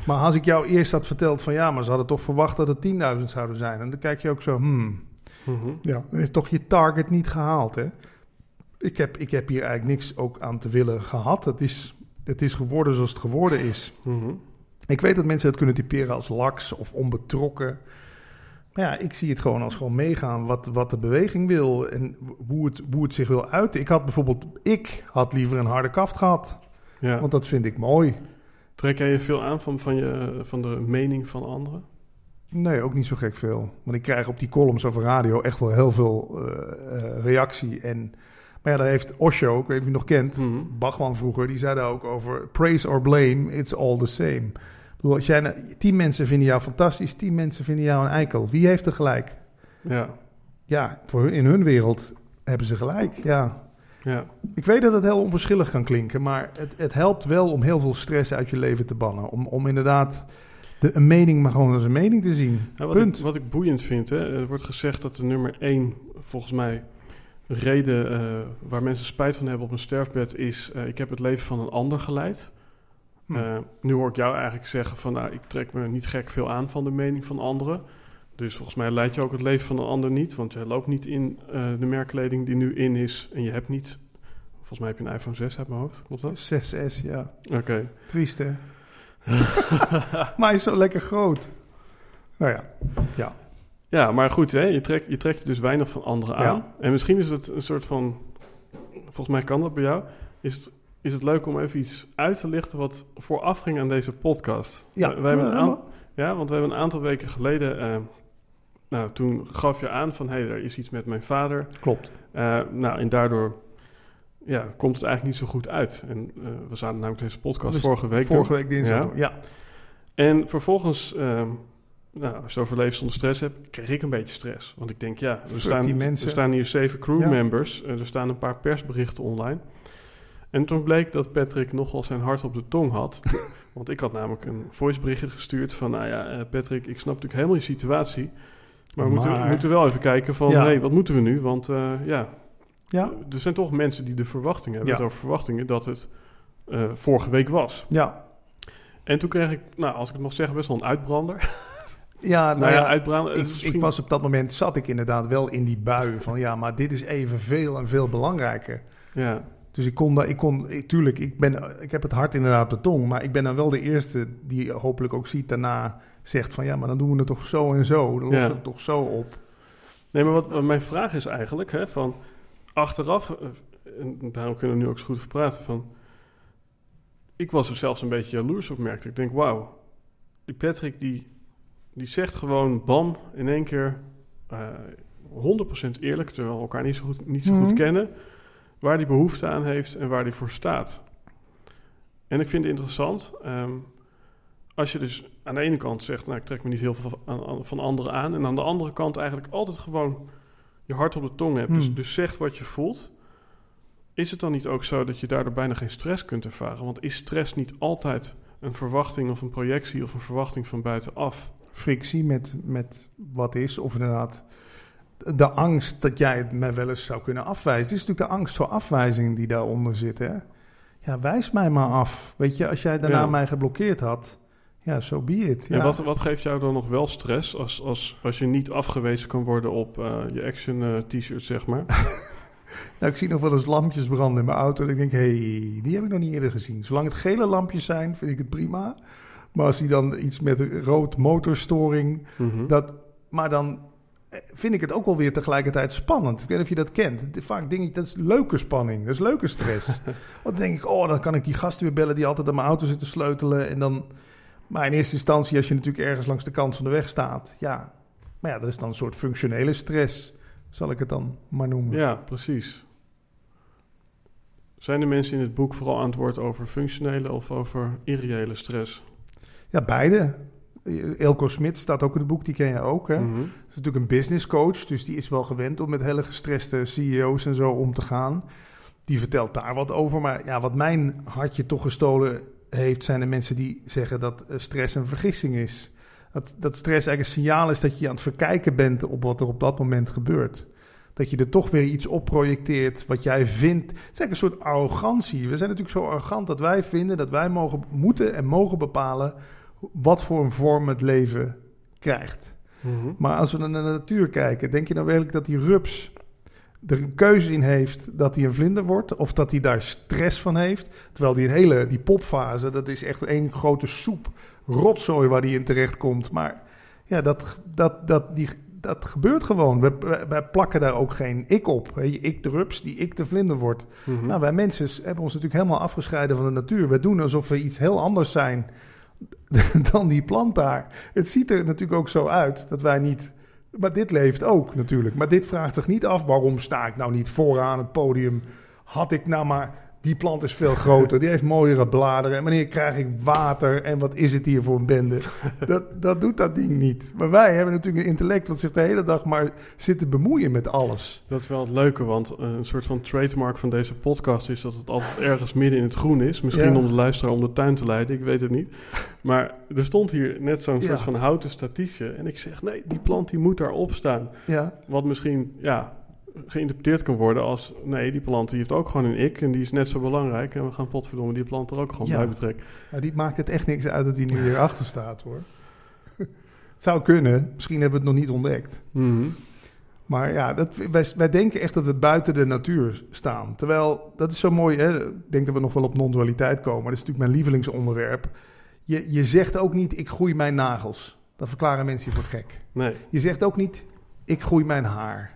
Maar als ik jou eerst had verteld van ja, maar ze hadden toch verwacht dat het 10.000 zouden zijn. En dan kijk je ook zo, hmm, Mhm. ja, dan is toch je target niet gehaald, hè? Ik heb, ik heb hier eigenlijk niks ook aan te willen gehad. Het is, het is geworden zoals het geworden is. Mhm. Ik weet dat mensen het kunnen typeren als laks of onbetrokken. Maar ja, ik zie het gewoon als gewoon meegaan wat, wat de beweging wil en hoe het, hoe het zich wil uiten. Ik had bijvoorbeeld, ik had liever een harde kaft gehad, Ja. want dat vind ik mooi. Trek jij je veel aan van, van, je, van de mening van anderen? Nee, ook niet zo gek veel. Want ik krijg op die columns over radio echt wel heel veel eh, eh, reactie. En, maar ja, daar heeft Osho, ik weet niet of je nog kent, Mhm. Bachman vroeger, die zei daar ook over... Praise or blame, it's all the same. Bedoel, als jij, nou- tien mensen vinden jou fantastisch, tien mensen vinden jou een eikel. Wie heeft er gelijk? Ja. Ja, voor in hun wereld hebben ze gelijk, ja. Ja. Ik weet dat het heel onverschillig kan klinken, maar het, het helpt wel om heel veel stress uit je leven te bannen. Om, om inderdaad de, een mening maar gewoon als een mening te zien. Ja, wat, Punt. Ik, wat ik boeiend vind, hè, er wordt gezegd dat de nummer één, volgens mij, reden eh, waar mensen spijt van hebben op een sterfbed is: eh, ik heb het leven van een ander geleid. Hm. Eh, nu hoor ik jou eigenlijk zeggen van, nou, ik trek me niet gek veel aan van de mening van anderen. Dus volgens mij leid je ook het leven van een ander niet, want je loopt niet in eh, de merkkleding die nu in is en je hebt niet. Volgens mij heb je een iPhone 6 uit mijn hoofd, klopt dat? 6S, ja. Oké. Triest, hè? maar hij is zo lekker groot. Nou ja, ja. Ja, maar goed, hè, je, trekt, je trekt je dus weinig van anderen aan. Ja. En misschien is het een soort van, volgens mij kan dat bij jou, is het, is het leuk om even iets uit te lichten wat vooraf ging aan deze podcast. Ja, wij hebben een aantal, ja, want we hebben een aantal weken geleden, eh, nou, toen gaf je aan van, hé, hey, er is iets met mijn vader. Klopt. Eh, nou, en daardoor ja, komt het eigenlijk niet zo goed uit. En eh, we zaten namelijk deze podcast Dus vorige week Vorige week dinsdag. Ja. Ja. En vervolgens, ehm, nou, als je het over leven zonder stress hebt, kreeg ik een beetje stress. Want ik denk, ja, er Fuck staan, er staan hier zeven Ja. crewmembers. eh, er staan een paar persberichten online. En toen bleek dat Patrick nogal zijn hart op de tong had. want ik had namelijk een voiceberichtje gestuurd van... nou ja, eh, Patrick, ik snap natuurlijk helemaal je situatie... maar we moeten, we moeten wel even kijken van... Ja. hé, wat moeten we nu? Want eh, ja, Ja. er zijn toch mensen die de verwachting hebben... Ja. het over verwachtingen dat het eh, vorige week was. Ja. En toen kreeg ik, nou, als ik het mag zeggen, best wel een uitbrander. Ja, nou, Nou ja, uitbrander. ik, ik was op dat moment, zat ik inderdaad wel in die bui van ja, maar dit is evenveel en veel belangrijker. Ja, Dus ik kon, daar, ik kon, ik, tuurlijk, ik, ben, ik heb het hart inderdaad op de tong, maar ik ben dan wel de eerste die hopelijk ook ziet daarna zegt van ja, maar dan doen we het toch zo en zo, dan lossen Ja. we het toch zo op. nee, maar wat, wat mijn vraag is eigenlijk, hè, van achteraf, eh, en daarom kunnen we nu ook zo goed over praten, van ik was er zelfs een beetje jaloers op, merkte ik. Denk, wauw, die Patrick die, die zegt gewoon bam, in één keer eh 100% eerlijk, terwijl we elkaar niet zo goed, niet zo goed Mhm. kennen, waar die behoefte aan heeft en waar die voor staat. En ik vind het interessant, ehm, als je dus aan de ene kant zegt, nou ik trek me niet heel veel van, van anderen aan, en aan de andere kant eigenlijk altijd gewoon je hart op de tong hebt, dus, Hmm. dus zegt wat je voelt, is het dan niet ook zo dat je daardoor bijna geen stress kunt ervaren? Want is stress niet altijd een verwachting of een projectie of een verwachting van buitenaf? Frictie met, met wat is, of inderdaad de angst dat jij het mij wel eens zou kunnen afwijzen. Het is natuurlijk de angst voor afwijzing die daaronder zit. Hè? Ja, wijs mij maar af. Weet je, als jij daarna Ja. mij geblokkeerd had, ja, zo so be it. Ja. En wat, wat geeft jou dan nog wel stress als, als, als je niet afgewezen kan worden op eh, je action eh, t-shirt, zeg maar? Nou, ik zie nog wel eens lampjes branden in mijn auto. En ik denk, hé, hey, die heb ik nog niet eerder gezien. Zolang het gele lampjes zijn, vind ik het prima. Maar als die dan iets met rood motorstoring... Mhm. Dat, maar dan vind ik het ook wel weer tegelijkertijd spannend. Ik weet niet of je dat kent. Vaak denk ik, dat is leuke spanning. Dat is leuke stress. Want dan denk ik, oh, dan kan ik die gasten weer bellen... die altijd aan mijn auto zitten sleutelen. En dan... Maar in eerste instantie, als je natuurlijk ergens langs de kant van de weg staat... ja, maar ja, dat is dan een soort functionele stress... zal ik het dan maar noemen. Ja, precies. Zijn de mensen in het boek vooral aan het woord over functionele of over irreële stress? Ja, beide. Elko Smit staat ook in het boek, die ken je ook. Hè? Mhm. Is natuurlijk een business coach, dus die is wel gewend om met hele gestreste CEO's en zo om te gaan. Die vertelt daar wat over. Maar ja, wat mijn hartje toch gestolen heeft, zijn de mensen die zeggen dat eh, stress een vergissing is. Dat, dat stress eigenlijk een signaal is dat je aan het verkijken bent op wat er op dat moment gebeurt. Dat je er toch weer iets op projecteert wat jij vindt. Het is eigenlijk een soort arrogantie. We zijn natuurlijk zo arrogant dat wij vinden dat wij mogen, moeten en mogen bepalen wat voor een vorm het leven krijgt. Mhm. Maar als we naar de natuur kijken, denk je nou werkelijk dat die rups er een keuze in heeft dat hij een vlinder wordt? Of dat hij daar stress van heeft? Terwijl die hele, die popfase, dat is echt één grote soep rotzooi waar die in terecht komt. Maar ja, dat, dat, dat, die, dat gebeurt gewoon. We, wij, wij plakken daar ook geen ik op. Je, ik de rups, die ik de vlinder wordt. Mhm. Nou, wij mensen hebben ons natuurlijk helemaal afgescheiden van de natuur. We doen alsof we iets heel anders zijn dan die plant daar. Het ziet er natuurlijk ook zo uit dat wij niet. Maar dit leeft ook natuurlijk. Maar dit vraagt zich niet af waarom sta ik nou niet vooraan het podium. Had ik nou maar Die plant is veel groter, die heeft mooiere bladeren. En wanneer krijg ik water en wat is het hier voor een bende? Dat, dat doet dat ding niet. Maar wij hebben natuurlijk een intellect wat zich de hele dag maar zit te bemoeien met alles. Dat is wel het leuke, want eh, een soort van trademark van deze podcast is dat het altijd ergens midden in het groen is. Misschien Ja. om de luisteraar om de tuin te leiden, ik weet het niet. Maar er stond hier net zo'n Ja. soort van houten statiefje. En ik zeg, nee, die plant die moet daarop staan. Ja, Wat misschien, ja, geïnterpreteerd kan worden als... nee, die plant die heeft ook gewoon een ik en die is net zo belangrijk... en we gaan potverdomme die plant er ook gewoon Ja. bij betrekken. nou, die maakt het echt niks uit dat hij nu hier achter staat hoor. Het zou kunnen, misschien hebben we het nog niet ontdekt. Mhm. Maar ja, dat, wij, wij denken echt dat we buiten de natuur staan. Terwijl, dat is zo mooi, hè? ik denk dat we nog wel op non-dualiteit komen. Dat is natuurlijk mijn lievelingsonderwerp. Je, je zegt ook niet, ik groei mijn nagels. Dan verklaren mensen je voor gek. Nee, Je zegt ook niet, ik groei mijn haar.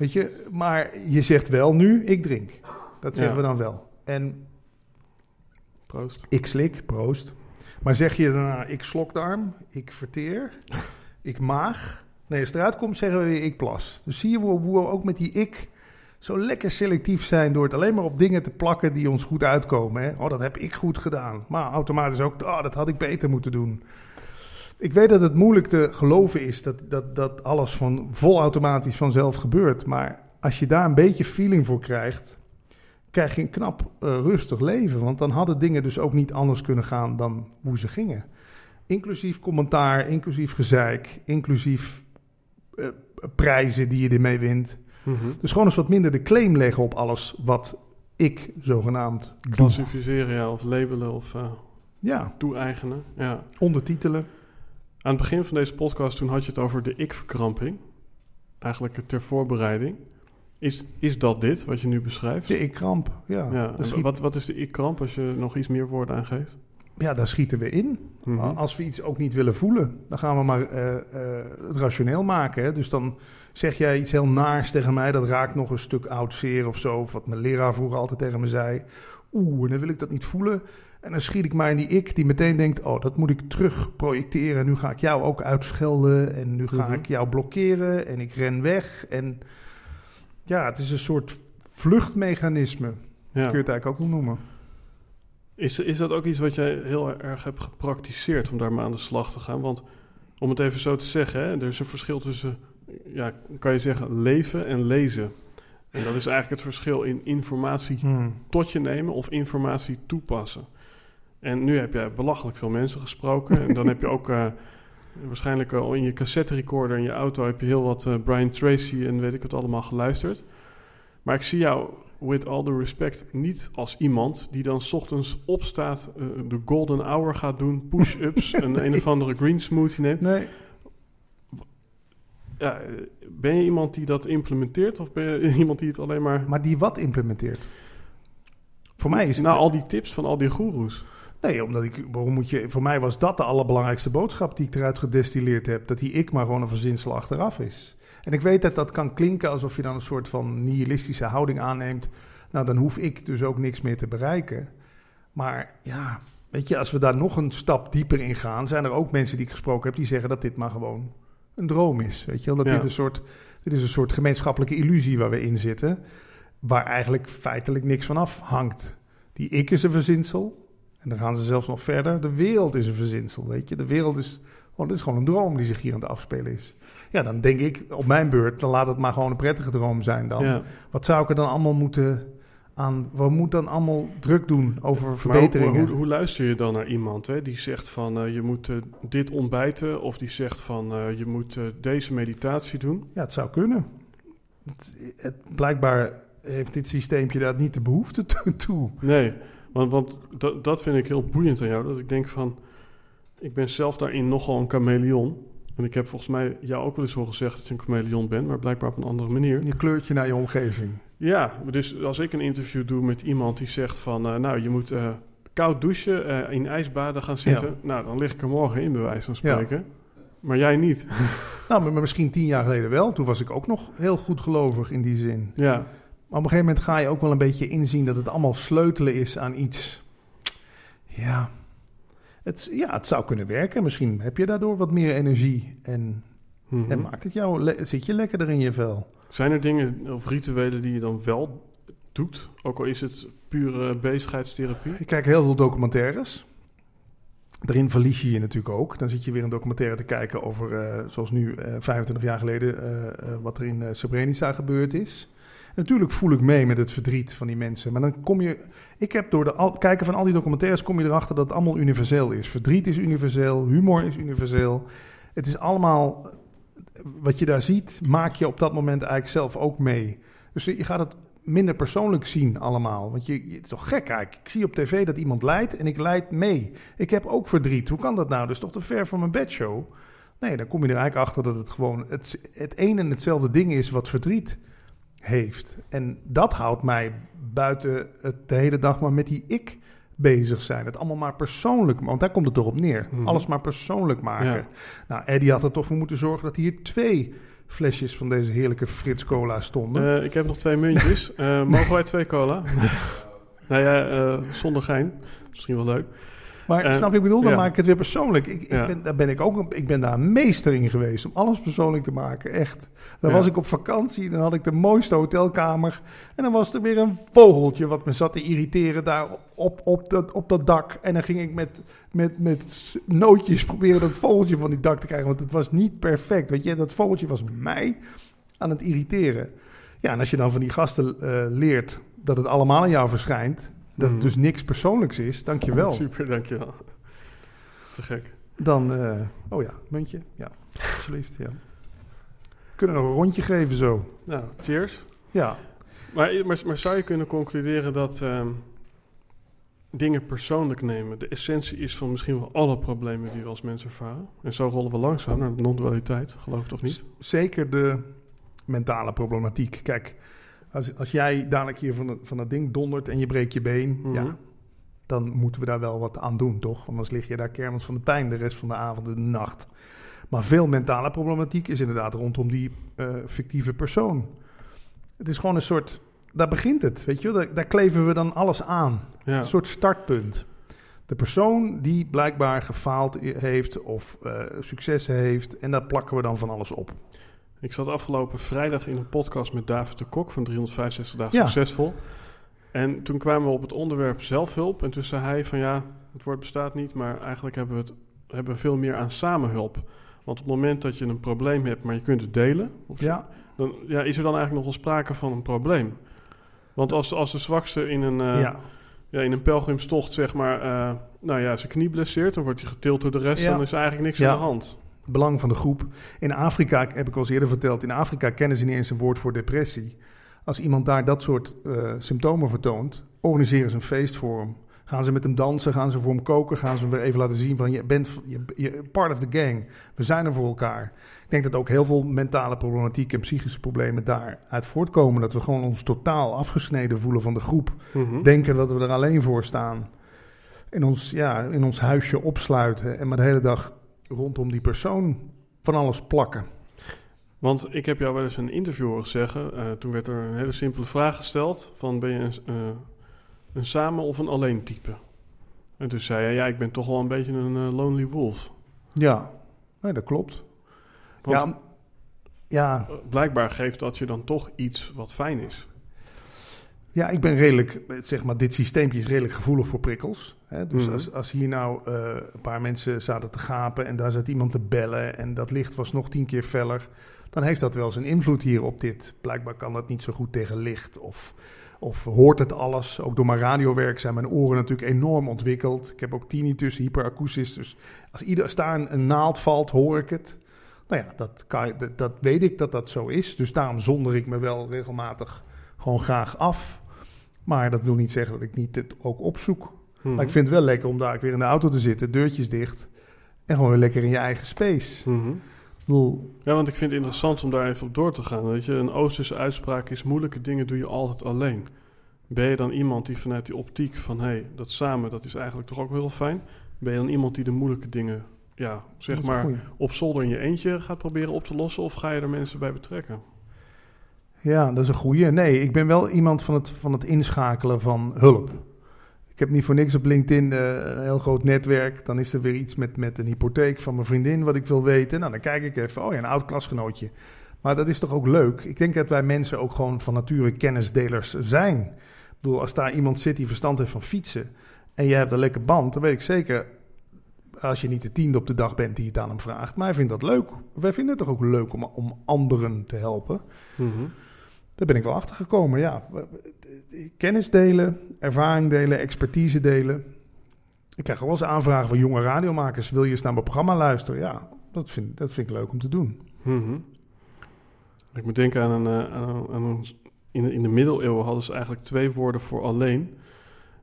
Weet je, maar je zegt wel nu, ik drink. Dat zeggen Ja. we dan wel. En proost. ik slik, proost. Maar zeg je daarna, ik slokdarm, ik verteer, ik maag. Nee, als het eruit komt, zeggen we weer ik plas. Dus zie je hoe, hoe we ook met die ik zo lekker selectief zijn... door het alleen maar op dingen te plakken die ons goed uitkomen. Hè? Oh, dat heb ik goed gedaan. Maar automatisch ook, oh, dat had ik beter moeten doen. Ik weet dat het moeilijk te geloven is dat, dat, dat alles van volautomatisch vanzelf gebeurt. Maar als je daar een beetje feeling voor krijgt krijg je een knap eh, rustig leven. Want dan hadden dingen dus ook niet anders kunnen gaan dan hoe ze gingen. Inclusief commentaar, inclusief gezeik, inclusief eh, prijzen die je ermee wint. Mhm. Dus gewoon eens wat minder de claim leggen op alles wat ik zogenaamd doe. Klassificeren, ja, of labelen of eh, Ja, toe-eigenen. Ja. ondertitelen. Aan het begin van deze podcast, toen had je het over de ik-verkramping. Eigenlijk ter voorbereiding. Is, is dat dit, wat je nu beschrijft? De ik-kramp. Ja, schiet- wat, wat is de ik-kramp als je nog iets meer woorden aangeeft? ja, daar schieten we in. Mhm. Als we iets ook niet willen voelen, dan gaan we maar eh, eh, het rationeel maken. Hè? Dus dan zeg jij iets heel naars tegen mij, dat raakt nog een stuk oud zeer of zo. Of wat mijn leraar vroeger altijd tegen me zei. Oeh, en dan wil ik dat niet voelen. En dan schiet ik maar in die ik die meteen denkt, oh, dat moet ik terug projecteren. En nu ga ik jou ook uitschelden en nu ga Mhm. ik jou blokkeren en ik ren weg. En ja, het is een soort vluchtmechanisme, ja. kun je het eigenlijk ook wel noemen. Is, is dat ook iets wat jij heel erg hebt gepraktiseerd om daar maar aan de slag te gaan? Want om het even zo te zeggen, hè, er is een verschil tussen, ja, kan je zeggen, leven en lezen. En dat is eigenlijk het verschil in informatie Hmm. tot je nemen of informatie toepassen. En nu heb jij belachelijk veel mensen gesproken. en dan heb je ook eh, waarschijnlijk al in je cassette recorder in je auto heb je heel wat eh, Brian Tracy en weet ik wat allemaal geluisterd. Maar ik zie jou, with all the respect, niet als iemand die dan 's ochtends opstaat, eh, de golden hour gaat doen, push-ups, een een of andere green smoothie neemt. Nee, Ja, ben je iemand die dat implementeert of ben je iemand die het alleen maar... maar die wat implementeert? Voor mij is het... Nou, al die tips van al die goeroes. Nee, omdat ik, waarom moet je, voor mij was dat de allerbelangrijkste boodschap die ik eruit gedestilleerd heb. Dat die ik maar gewoon een verzinsel achteraf is. En ik weet dat dat kan klinken alsof je dan een soort van nihilistische houding aanneemt. Nou, dan hoef ik dus ook niks meer te bereiken. Maar ja, weet je, als we daar nog een stap dieper in gaan, zijn er ook mensen die ik gesproken heb die zeggen dat dit maar gewoon een droom is. Weet je wel, dat Ja. dit een soort, dit is een soort gemeenschappelijke illusie waar we in zitten. Waar eigenlijk feitelijk niks van afhangt. Die ik is een verzinsel. En dan gaan ze zelfs nog verder. De wereld is een verzinsel, weet je. De wereld is, oh, dit is gewoon een droom die zich hier aan het afspelen is. Ja, dan denk ik op mijn beurt, dan laat het maar gewoon een prettige droom zijn dan. Ja. Wat zou ik er dan allemaal moeten aan... Wat moet dan allemaal druk doen over Maar verbeteringen? hoe, hoe, hoe luister je dan naar iemand hè, die zegt van eh, je moet eh, dit ontbijten of die zegt van eh, je moet deze meditatie doen? Ja, het zou kunnen. Het, het, blijkbaar heeft dit systeempje daar niet de behoefte to- toe. Nee, want, want dat, dat vind ik heel boeiend aan jou. Dat ik denk van, ik ben zelf daarin nogal een chameleon. En ik heb volgens mij jou ook wel eens horen zeggen dat je een chameleon bent, maar blijkbaar op een andere manier. Je kleurt je naar je omgeving. Ja, dus als ik een interview doe met iemand die zegt van, eh, nou je moet eh, koud douchen, eh, in ijsbaden gaan zitten. Nou, dan lig ik er morgen in, bij wijze van Ja. spreken. Maar jij niet. Nou, maar misschien tien jaar geleden wel. Toen was ik ook nog heel goed gelovig in die zin. ja, Maar op een gegeven moment ga je ook wel een beetje inzien dat het allemaal sleutelen is aan iets. Ja, het, ja, het zou kunnen werken. Misschien heb je daardoor wat meer energie en, Mhm. en maakt het jou, zit je lekkerder in je vel. Zijn er dingen of rituelen die je dan wel doet. Ook al is het pure bezigheidstherapie. Ik kijk heel veel documentaires. Daarin verlies je je natuurlijk ook. Dan zit je weer een documentaire te kijken over, uh, zoals nu uh, 25 jaar geleden, uh, wat er in Srebrenica gebeurd is. Natuurlijk voel ik mee met het verdriet van die mensen. Maar dan kom je. Ik heb door het kijken van al die documentaires. kom je erachter dat het allemaal universeel is. Verdriet is universeel, humor is universeel. Het is allemaal. Wat je daar ziet, maak je op dat moment eigenlijk zelf ook mee. Dus je gaat het minder persoonlijk zien allemaal. Want je, het is toch gek eigenlijk. Ik zie op tv dat iemand lijdt en ik leid mee. Ik heb ook verdriet. Hoe kan dat nou? Dus toch te ver van mijn bedshow? Nee, dan kom je er eigenlijk achter dat het gewoon het, het een en hetzelfde ding is wat verdriet heeft. En dat houdt mij buiten het de hele dag maar met die ik bezig zijn. Het allemaal maar persoonlijk, want daar komt het toch op neer. Mhm. Alles maar persoonlijk maken. Nou, Eddie had er toch voor moeten zorgen dat hier twee flesjes van deze heerlijke Frits Cola stonden. Uh, ik heb nog twee muntjes. Uh, mogen wij twee cola? nou ja, uh, zonder gein. Misschien wel leuk. Maar uh, snap je, ik bedoel, dan maak ik het weer persoonlijk. Ik, ik ben, daar ben ik ook ik ben daar een meester in geweest om alles persoonlijk te maken. Echt. Dan was ik op vakantie, dan had ik de mooiste hotelkamer. En dan was er weer een vogeltje wat me zat te irriteren daar op, op, dat, op dat dak. En dan ging ik met, met, met nootjes proberen dat vogeltje van die dak te krijgen. Want het was niet perfect. Weet je, dat vogeltje was mij aan het irriteren. Ja, en als je dan van die gasten uh, leert dat het allemaal aan jou verschijnt dat het mhm. dus niks persoonlijks is. Dankjewel. Super, dankjewel. Te gek. Dan, uh, oh ja, muntje. Ja, alsjeblieft. Ja. Kunnen nog een rondje geven zo. Nou, cheers. Ja. Maar, maar, maar zou je kunnen concluderen dat uh, dingen persoonlijk nemen de essentie is van misschien wel alle problemen die we als mensen ervaren? En zo rollen we langzaam naar non-dualiteit, geloof het of niet? zeker de mentale problematiek. Kijk, als, als jij dadelijk hier van, van dat ding dondert en je breekt je been, ja, mhm. dan moeten we daar wel wat aan doen, toch? Want anders lig je daar kermend van de pijn de rest van de avond en de nacht. Maar veel mentale problematiek is inderdaad rondom die uh, fictieve persoon. Het is gewoon een soort. Daar begint het, weet je Daar, daar kleven we dan alles aan. Een soort startpunt. De persoon die blijkbaar gefaald heeft of uh, succes heeft. En daar plakken we dan van alles op. Ik zat afgelopen vrijdag in een podcast met David de Kok van 365 dagen succesvol. En toen kwamen we op het onderwerp zelfhulp. En toen zei hij van ja, het woord bestaat niet, maar eigenlijk hebben we, het, hebben we veel meer aan samenhulp. Want op het moment dat je een probleem hebt, maar je kunt het delen, of ja. dan ja, is er dan eigenlijk nog wel sprake van een probleem. Want als, als de zwakste in een, uh, ja. ja. in een pelgrimstocht, zeg maar, uh, nou ja, zijn knie blesseert, dan wordt hij getild door de rest, dan is er eigenlijk niks aan de hand belang van de groep. In Afrika, heb ik al eerder verteld, in Afrika kennen ze niet eens een woord voor depressie. Als iemand daar dat soort uh, symptomen vertoont, organiseren ze een feest voor hem. Gaan ze met hem dansen, gaan ze voor hem koken, gaan ze hem weer even laten zien van je bent je, je, part of the gang. We zijn er voor elkaar. Ik denk dat ook heel veel mentale problematiek en psychische problemen daaruit voortkomen. Dat we gewoon ons totaal afgesneden voelen van de groep. Mhm. Denken dat we er alleen voor staan. In ons, ja, in ons huisje opsluiten en maar de hele dag rondom die persoon van alles plakken. Want ik heb jou wel eens een interview horen zeggen. Uh, toen werd er een hele simpele vraag gesteld: van ben je een, uh, een samen of een alleen type? En toen zei hij: ja, ik ben toch wel een beetje een uh, lonely wolf. Ja, nee, dat klopt. Want ja, ja. Blijkbaar geeft dat je dan toch iets wat fijn is. Ja, ik ben redelijk, zeg maar, dit systeempje is redelijk gevoelig voor prikkels. Hè? Dus mhm. als, als hier nou uh, een paar mensen zaten te gapen en daar zat iemand te bellen en dat licht was nog tien keer feller, dan heeft dat wel zijn invloed hier op dit. Blijkbaar kan dat niet zo goed tegen licht of, of hoort het alles. Ook door mijn radiowerk zijn mijn oren natuurlijk enorm ontwikkeld. Ik heb ook tinnitus, hyperakoestisch. Dus als, ieder, als daar een, een naald valt, hoor ik het. Nou ja, dat, kan, dat, dat weet ik dat dat zo is. Dus daarom zonder ik me wel regelmatig gewoon graag af. Maar dat wil niet zeggen dat ik niet het ook opzoek. Maar ik mhm. vind het wel lekker om daar weer in de auto te zitten, deurtjes dicht. En gewoon weer lekker in je eigen space. Mhm. Ja, want ik vind het interessant om daar even op door te gaan. Weet je, een Oosterse uitspraak is: moeilijke dingen doe je altijd alleen. Ben je dan iemand die vanuit die optiek van hé, hey, dat samen, dat is eigenlijk toch ook heel fijn? Ben je dan iemand die de moeilijke dingen, ja, zeg maar, op zolder in je eentje gaat proberen op te lossen? Of ga je er mensen bij betrekken? Ja, dat is een goede. Nee, ik ben wel iemand van het, van het inschakelen van hulp. Ik heb niet voor niks op LinkedIn uh, een heel groot netwerk. Dan is er weer iets met, met een hypotheek van mijn vriendin wat ik wil weten. Nou, dan kijk ik even. Oh ja, een oud klasgenootje. Maar dat is toch ook leuk? Ik denk dat wij mensen ook gewoon van nature kennisdelers zijn. Ik bedoel, als daar iemand zit die verstand heeft van fietsen... en je hebt een lekker band, dan weet ik zeker... als je niet de tiende op de dag bent die het aan hem vraagt... maar hij vindt dat leuk. Wij vinden het toch ook leuk om, om anderen te helpen? Mhm. Daar ben ik wel achter gekomen, ja. Kennis delen, ervaring delen, expertise delen. Ik krijg wel eens aanvragen van jonge radiomakers. Wil je eens naar mijn programma luisteren? Ja, dat vind, dat vind ik leuk om te doen. Mhm. Ik moet denken aan een... eh, aan een, aan een- in, de, in de middeleeuwen hadden ze eigenlijk twee woorden voor alleen.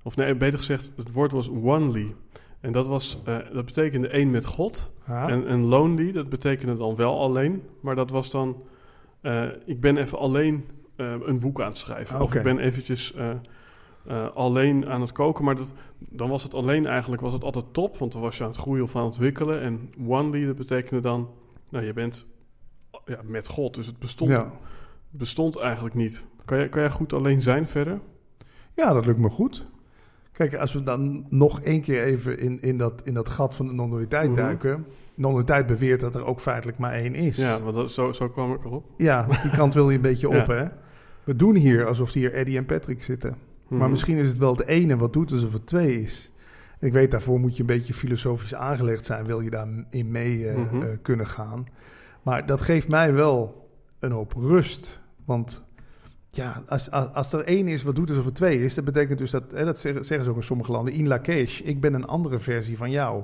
Of nee, beter gezegd, het woord was onely. En dat, was, eh, dat betekende één met God. En, en lonely, dat betekende dan wel alleen. Maar dat was dan... eh, ik ben even alleen eh, een boek aan het schrijven. Of ik ben eventjes eh, eh, alleen aan het koken. Maar dat, dan was het alleen eigenlijk was het altijd top. Want dan was je aan het groeien of aan het ontwikkelen. En onely, dat betekende dan... Nou, je bent ja, met God. Dus het bestond, ja. bestond eigenlijk niet. Kan jij, kan jij goed alleen zijn verder? ja, dat lukt me goed. Kijk, als we dan nog één keer even in, in, dat, in dat gat van de non-dualiteit Mhm. duiken. Non-dualiteit beweert dat er ook feitelijk maar één is. Ja, want dat, zo, zo kwam ik erop. Ja, die kant wil je een beetje Ja. op, hè? We doen hier alsof hier Eddie en Patrick zitten. Maar Mhm. misschien is het wel het ene wat doet alsof het twee is. Ik weet, daarvoor moet je een beetje filosofisch aangelegd zijn, wil je daarin mee eh, Mhm. eh, kunnen gaan. Maar dat geeft mij wel een hoop rust. Want ja, als, als, als er één is wat doet alsof het twee is, dat betekent dus dat, hè, dat zeggen, zeggen ze ook in sommige landen, in lakesh, ik ben een andere versie van jou.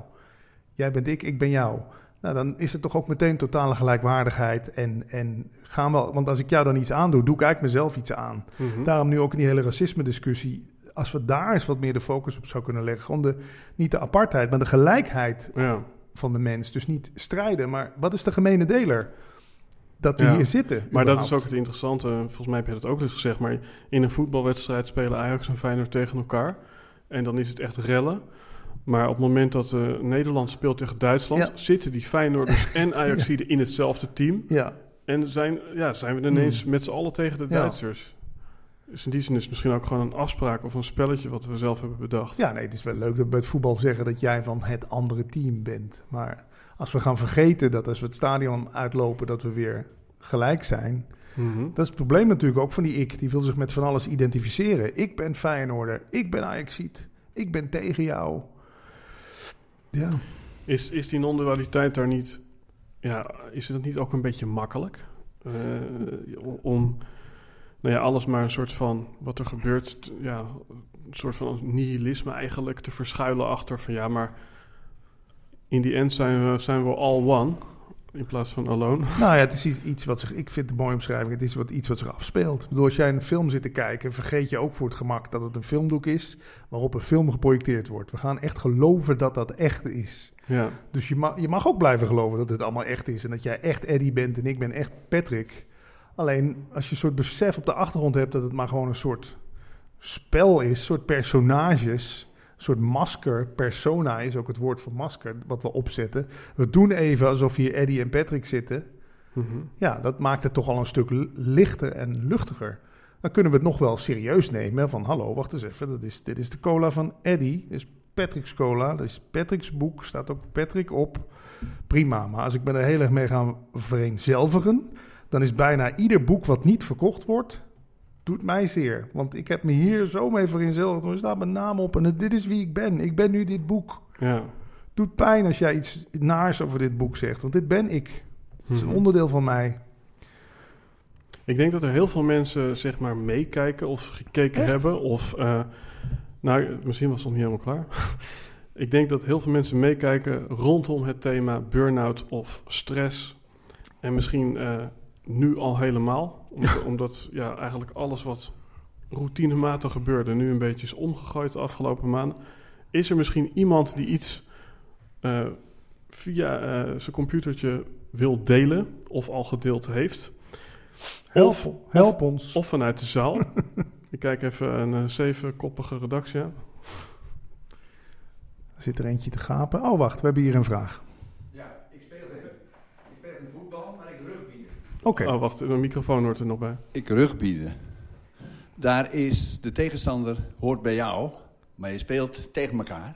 Jij bent ik, ik ben jou. Nou, dan is het toch ook meteen totale gelijkwaardigheid. En, en gaan we, want als ik jou dan iets aandoe, doe ik eigenlijk mezelf iets aan. Mhm. Daarom nu ook in die hele racisme-discussie. Als we daar eens wat meer de focus op zou kunnen leggen. Gewoon de, niet de apartheid, maar de gelijkheid Ja. van de mens. Dus niet strijden, maar wat is de gemene deler? Dat we Ja. hier zitten. Maar dat is ook het interessante. Volgens mij heb je dat ook eens gezegd. Maar in een voetbalwedstrijd spelen Ajax en Feyenoord tegen elkaar. En dan is het echt rellen. Maar op het moment dat eh, Nederland speelt tegen Duitsland... Ja. zitten die Feyenoorders en Ajaxiden in hetzelfde team. Ja, En zijn, ja, zijn we ineens met z'n allen tegen de. Duitsers. Dus in die zin is het misschien ook gewoon een afspraak of een spelletje... wat we zelf hebben bedacht. ja, nee, het is wel leuk dat we bij het voetbal zeggen dat jij van het andere team bent. Maar als we gaan vergeten dat als we het stadion uitlopen, dat we weer gelijk zijn. Mhm. Dat is het probleem natuurlijk ook van die ik. Die wil zich met van alles identificeren. Ik ben Feyenoorder. Ik ben Ajaxiet. Ik ben tegen jou. Ja. Is, is die non-dualiteit daar niet... Ja, is het niet ook een beetje makkelijk? Eh, om nou ja, alles maar een soort van... wat er gebeurt, ja, een soort van nihilisme eigenlijk... te verschuilen achter van ja, maar... in die end zijn we, zijn we all one... in plaats van alone. Nou ja, het is iets, iets wat zich... Ik vind het een mooie omschrijving. Het is wat, iets wat zich afspeelt. Ik bedoel, als jij een film zit te kijken... vergeet je ook voor het gemak dat het een filmdoek is... waarop een film geprojecteerd wordt. We gaan echt geloven dat dat echt is. Ja, Dus je mag, je mag ook blijven geloven dat het allemaal echt is. En dat jij echt Eddie bent en ik ben echt Patrick. Alleen als je een soort besef op de achtergrond hebt dat het maar gewoon een soort spel is, een soort personages, soort masker, persona is ook het woord voor masker, wat we opzetten. We doen even alsof hier Eddie en Patrick zitten. Mhm. Ja, dat maakt het toch al een stuk lichter en luchtiger. Dan kunnen we het nog wel serieus nemen. Van hallo, wacht eens even. Dat is, dit is de cola van Eddie. Dit is Patrick's cola. Dat is Patrick's boek. Staat ook Patrick op. Prima. Maar als ik me er heel erg mee ga vereenzelvigen. dan is bijna ieder boek wat niet verkocht wordt. Doet mij zeer. Want ik heb me hier zo mee vereenzelvigd. Er staat mijn naam op en dit is wie ik ben. Ik ben nu dit boek. ja. Doet pijn als jij iets naars over dit boek zegt. Want dit ben ik. Het is een Mhm. onderdeel van mij. Ik denk dat er heel veel mensen zeg maar meekijken of gekeken Echt? hebben. Of, eh, nou, misschien was het nog niet helemaal klaar. ik denk dat heel veel mensen meekijken rondom het thema burn-out of stress. En misschien eh, nu al helemaal. Omdat, omdat ja, eigenlijk alles wat routinematig gebeurde nu een beetje is omgegooid de afgelopen maanden. Is er misschien iemand die iets eh, via eh, zijn computertje wil delen of al gedeeld heeft? Help, Of- help ons. Of vanuit de zaal. Ik kijk even een eh, zevenkoppige redactie aan. Er zit er eentje te gapen. Oh, wacht, we hebben hier een vraag. Ja, ik speel geen, ik speel geen voetbal, maar ik Oké. Oh, wacht, een microfoon hoort er nog bij. Ik rugbieden. Daar is de tegenstander, hoort bij jou, maar je speelt tegen elkaar.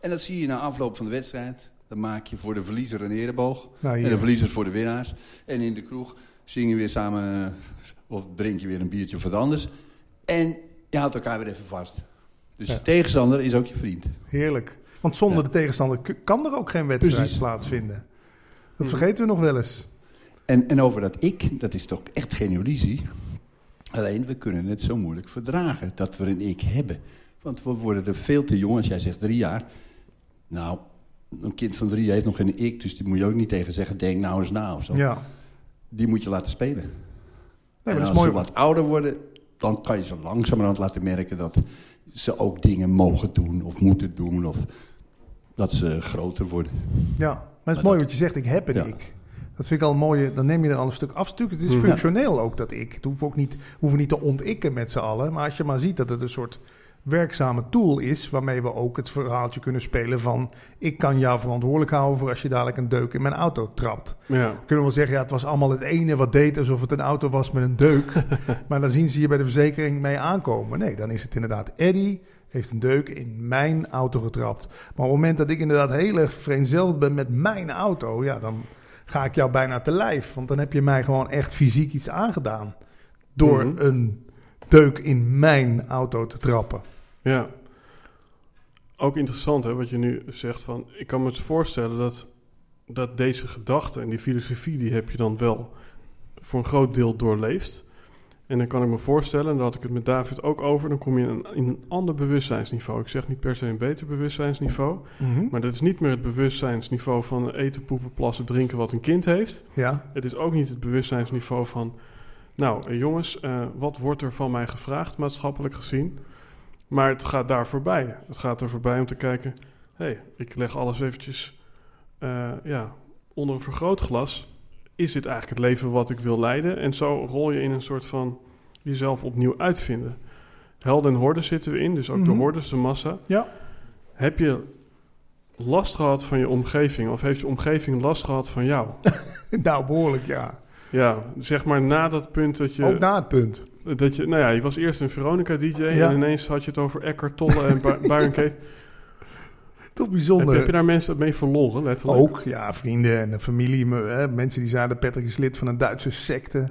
En dat zie je na afloop van de wedstrijd. Dan maak je voor de verliezer een ereboog Nou, en de hier. verliezers voor de winnaars. En in de kroeg zing je weer samen eh, of drink je weer een biertje of wat anders. En je houdt elkaar weer even vast. Dus Ja. je tegenstander is ook je vriend. Heerlijk. Want zonder Ja. de tegenstander kan er ook geen wedstrijd Precies. plaatsvinden. Dat Mhm. vergeten we nog wel eens. En, en over dat ik, dat is toch echt geen illusie. Alleen, we kunnen het zo moeilijk verdragen dat we een ik hebben. Want we worden er veel te jong, als jij zegt drie jaar. Nou, een kind van drie heeft nog geen ik, dus die moet je ook niet tegen zeggen... denk nou eens na of zo. Ja. Die moet je laten spelen. Nee, maar en als mooi. ze wat ouder worden, dan kan je ze langzamerhand laten merken... dat ze ook dingen mogen doen of moeten doen... of dat ze groter worden. Ja, maar het is Maar mooi dat- wat je zegt, ik heb een Ja. ik. Dat vind ik al een mooie, dan neem je er al een stuk af. Het is Mhm. functioneel ook, dat ik. Het hoeft ook niet, we hoeven niet te ontikken met z'n allen. Maar als je maar ziet dat het een soort werkzame tool is... waarmee we ook het verhaaltje kunnen spelen van... ik kan jou verantwoordelijk houden voor als je dadelijk een deuk in mijn auto trapt. Ja. kunnen we wel zeggen, ja, het was allemaal het ene wat deed alsof het een auto was met een deuk. maar dan zien ze hier bij de verzekering mee aankomen. Nee, dan is het inderdaad Eddie heeft een deuk in mijn auto getrapt. Maar op het moment dat ik inderdaad heel erg vereenzelvigd ben met mijn auto, ja, dan ga ik jou bijna te lijf. Want dan heb je mij gewoon echt fysiek iets aangedaan. Door Mhm. een deuk in mijn auto te trappen. Ja. Ook interessant hè, wat je nu zegt van... Ik kan me het voorstellen dat, dat deze gedachte en die filosofie... die heb je dan wel voor een groot deel doorleefd. En dan kan ik me voorstellen, en daar had ik het met David ook over... dan kom je in een, in een ander bewustzijnsniveau. Ik zeg niet per se een beter bewustzijnsniveau... maar dat is niet meer het bewustzijnsniveau van eten, poepen, plassen, drinken... wat een kind heeft. Ja, Het is ook niet het bewustzijnsniveau van... Nou, eh, jongens, eh, wat wordt er van mij gevraagd, maatschappelijk gezien? Maar het gaat daar voorbij. Het gaat er voorbij om te kijken... hé, hey, ik leg alles eventjes eh, ja, onder een vergrootglas. Is dit eigenlijk het leven wat ik wil leiden? En zo rol je in een soort van jezelf opnieuw uitvinden. Helden en horden zitten we in, dus ook de Mhm. hordes, de massa. Ja. Heb je last gehad van je omgeving? Of heeft je omgeving last gehad van jou? nou behoorlijk ja. Ja, zeg maar na dat punt dat je... Ook na het punt. Dat je, nou ja, je was eerst een Veronica-dj Ja. en ineens had je het over Eckhart Tolle en Byron. Toch Heb, bijzonder. je- heb je daar mensen mee verloren, letterlijk? Ook, ja, vrienden en familie. me- Hè, mensen die zeiden, Patrick is lid van een Duitse secte.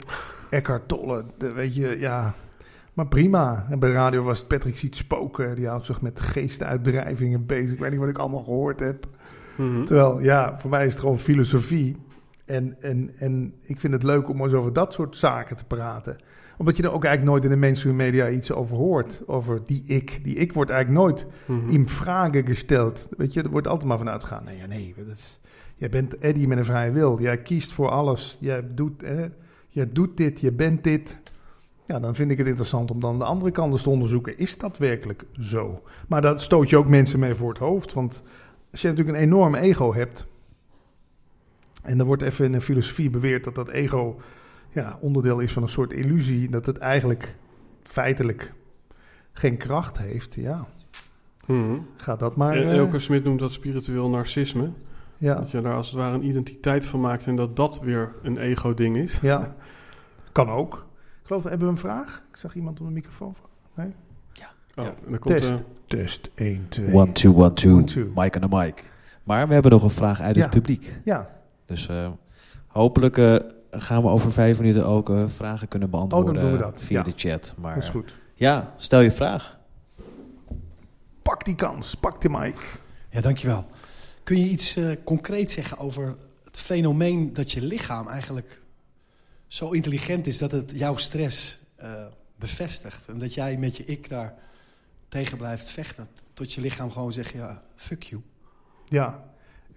Eckhart Tolle, de- weet je, ja. Maar prima. En bij de radio was het Patrick ziet spoken. Die houdt zich met geestuitdrijvingen bezig. Ik weet niet wat ik allemaal gehoord heb. Mhm. Terwijl, ja, voor mij is het gewoon filosofie. En, en, en ik vind het leuk om eens over dat soort zaken te praten. Omdat je er ook eigenlijk nooit in de mainstream media iets over hoort. Over die ik. Die ik wordt eigenlijk nooit Mhm. in vragen gesteld. Weet je, er wordt altijd maar vanuit gegaan. Nee, ja, nee, dat is, jij bent Eddie met een vrije wil. Jij kiest voor alles. Jij doet, jij doet dit, je bent dit. Ja, dan vind ik het interessant om dan de andere kant eens te onderzoeken. Is dat werkelijk zo? Maar daar stoot je ook mensen mee voor het hoofd. Want als je natuurlijk een enorm ego hebt... en er wordt even in de filosofie beweerd dat dat ego ja, onderdeel is van een soort illusie... dat het eigenlijk feitelijk geen kracht heeft, ja... Mhm. Gaat dat maar... En eh, Elke Smit noemt dat spiritueel narcisme. ja, Dat je daar als het ware een identiteit van maakt en dat dat weer een ego-ding is. ja, kan ook. Ik geloof, hebben we een vraag? Ik zag iemand op de microfoon. Oh, en dan komt, Test. eh, Test 1, 2. One, two, one, two. One, two. Mike aan de mic. Maar we hebben nog een vraag uit Ja. het publiek. Ja, Dus eh, hopelijk eh, gaan we over vijf minuten ook eh, vragen kunnen beantwoorden Oh, doen we dat. via Ja. de chat. Maar dat is eh, goed. ja, stel je vraag. Pak die kans, pak de mic. Ja, dankjewel. Kun je iets eh concreet zeggen over het fenomeen dat je lichaam eigenlijk zo intelligent is dat het jouw stress eh, bevestigt? En dat jij met je ik daar tegen blijft vechten. Tot je lichaam gewoon zegt, ja, fuck you. Ja.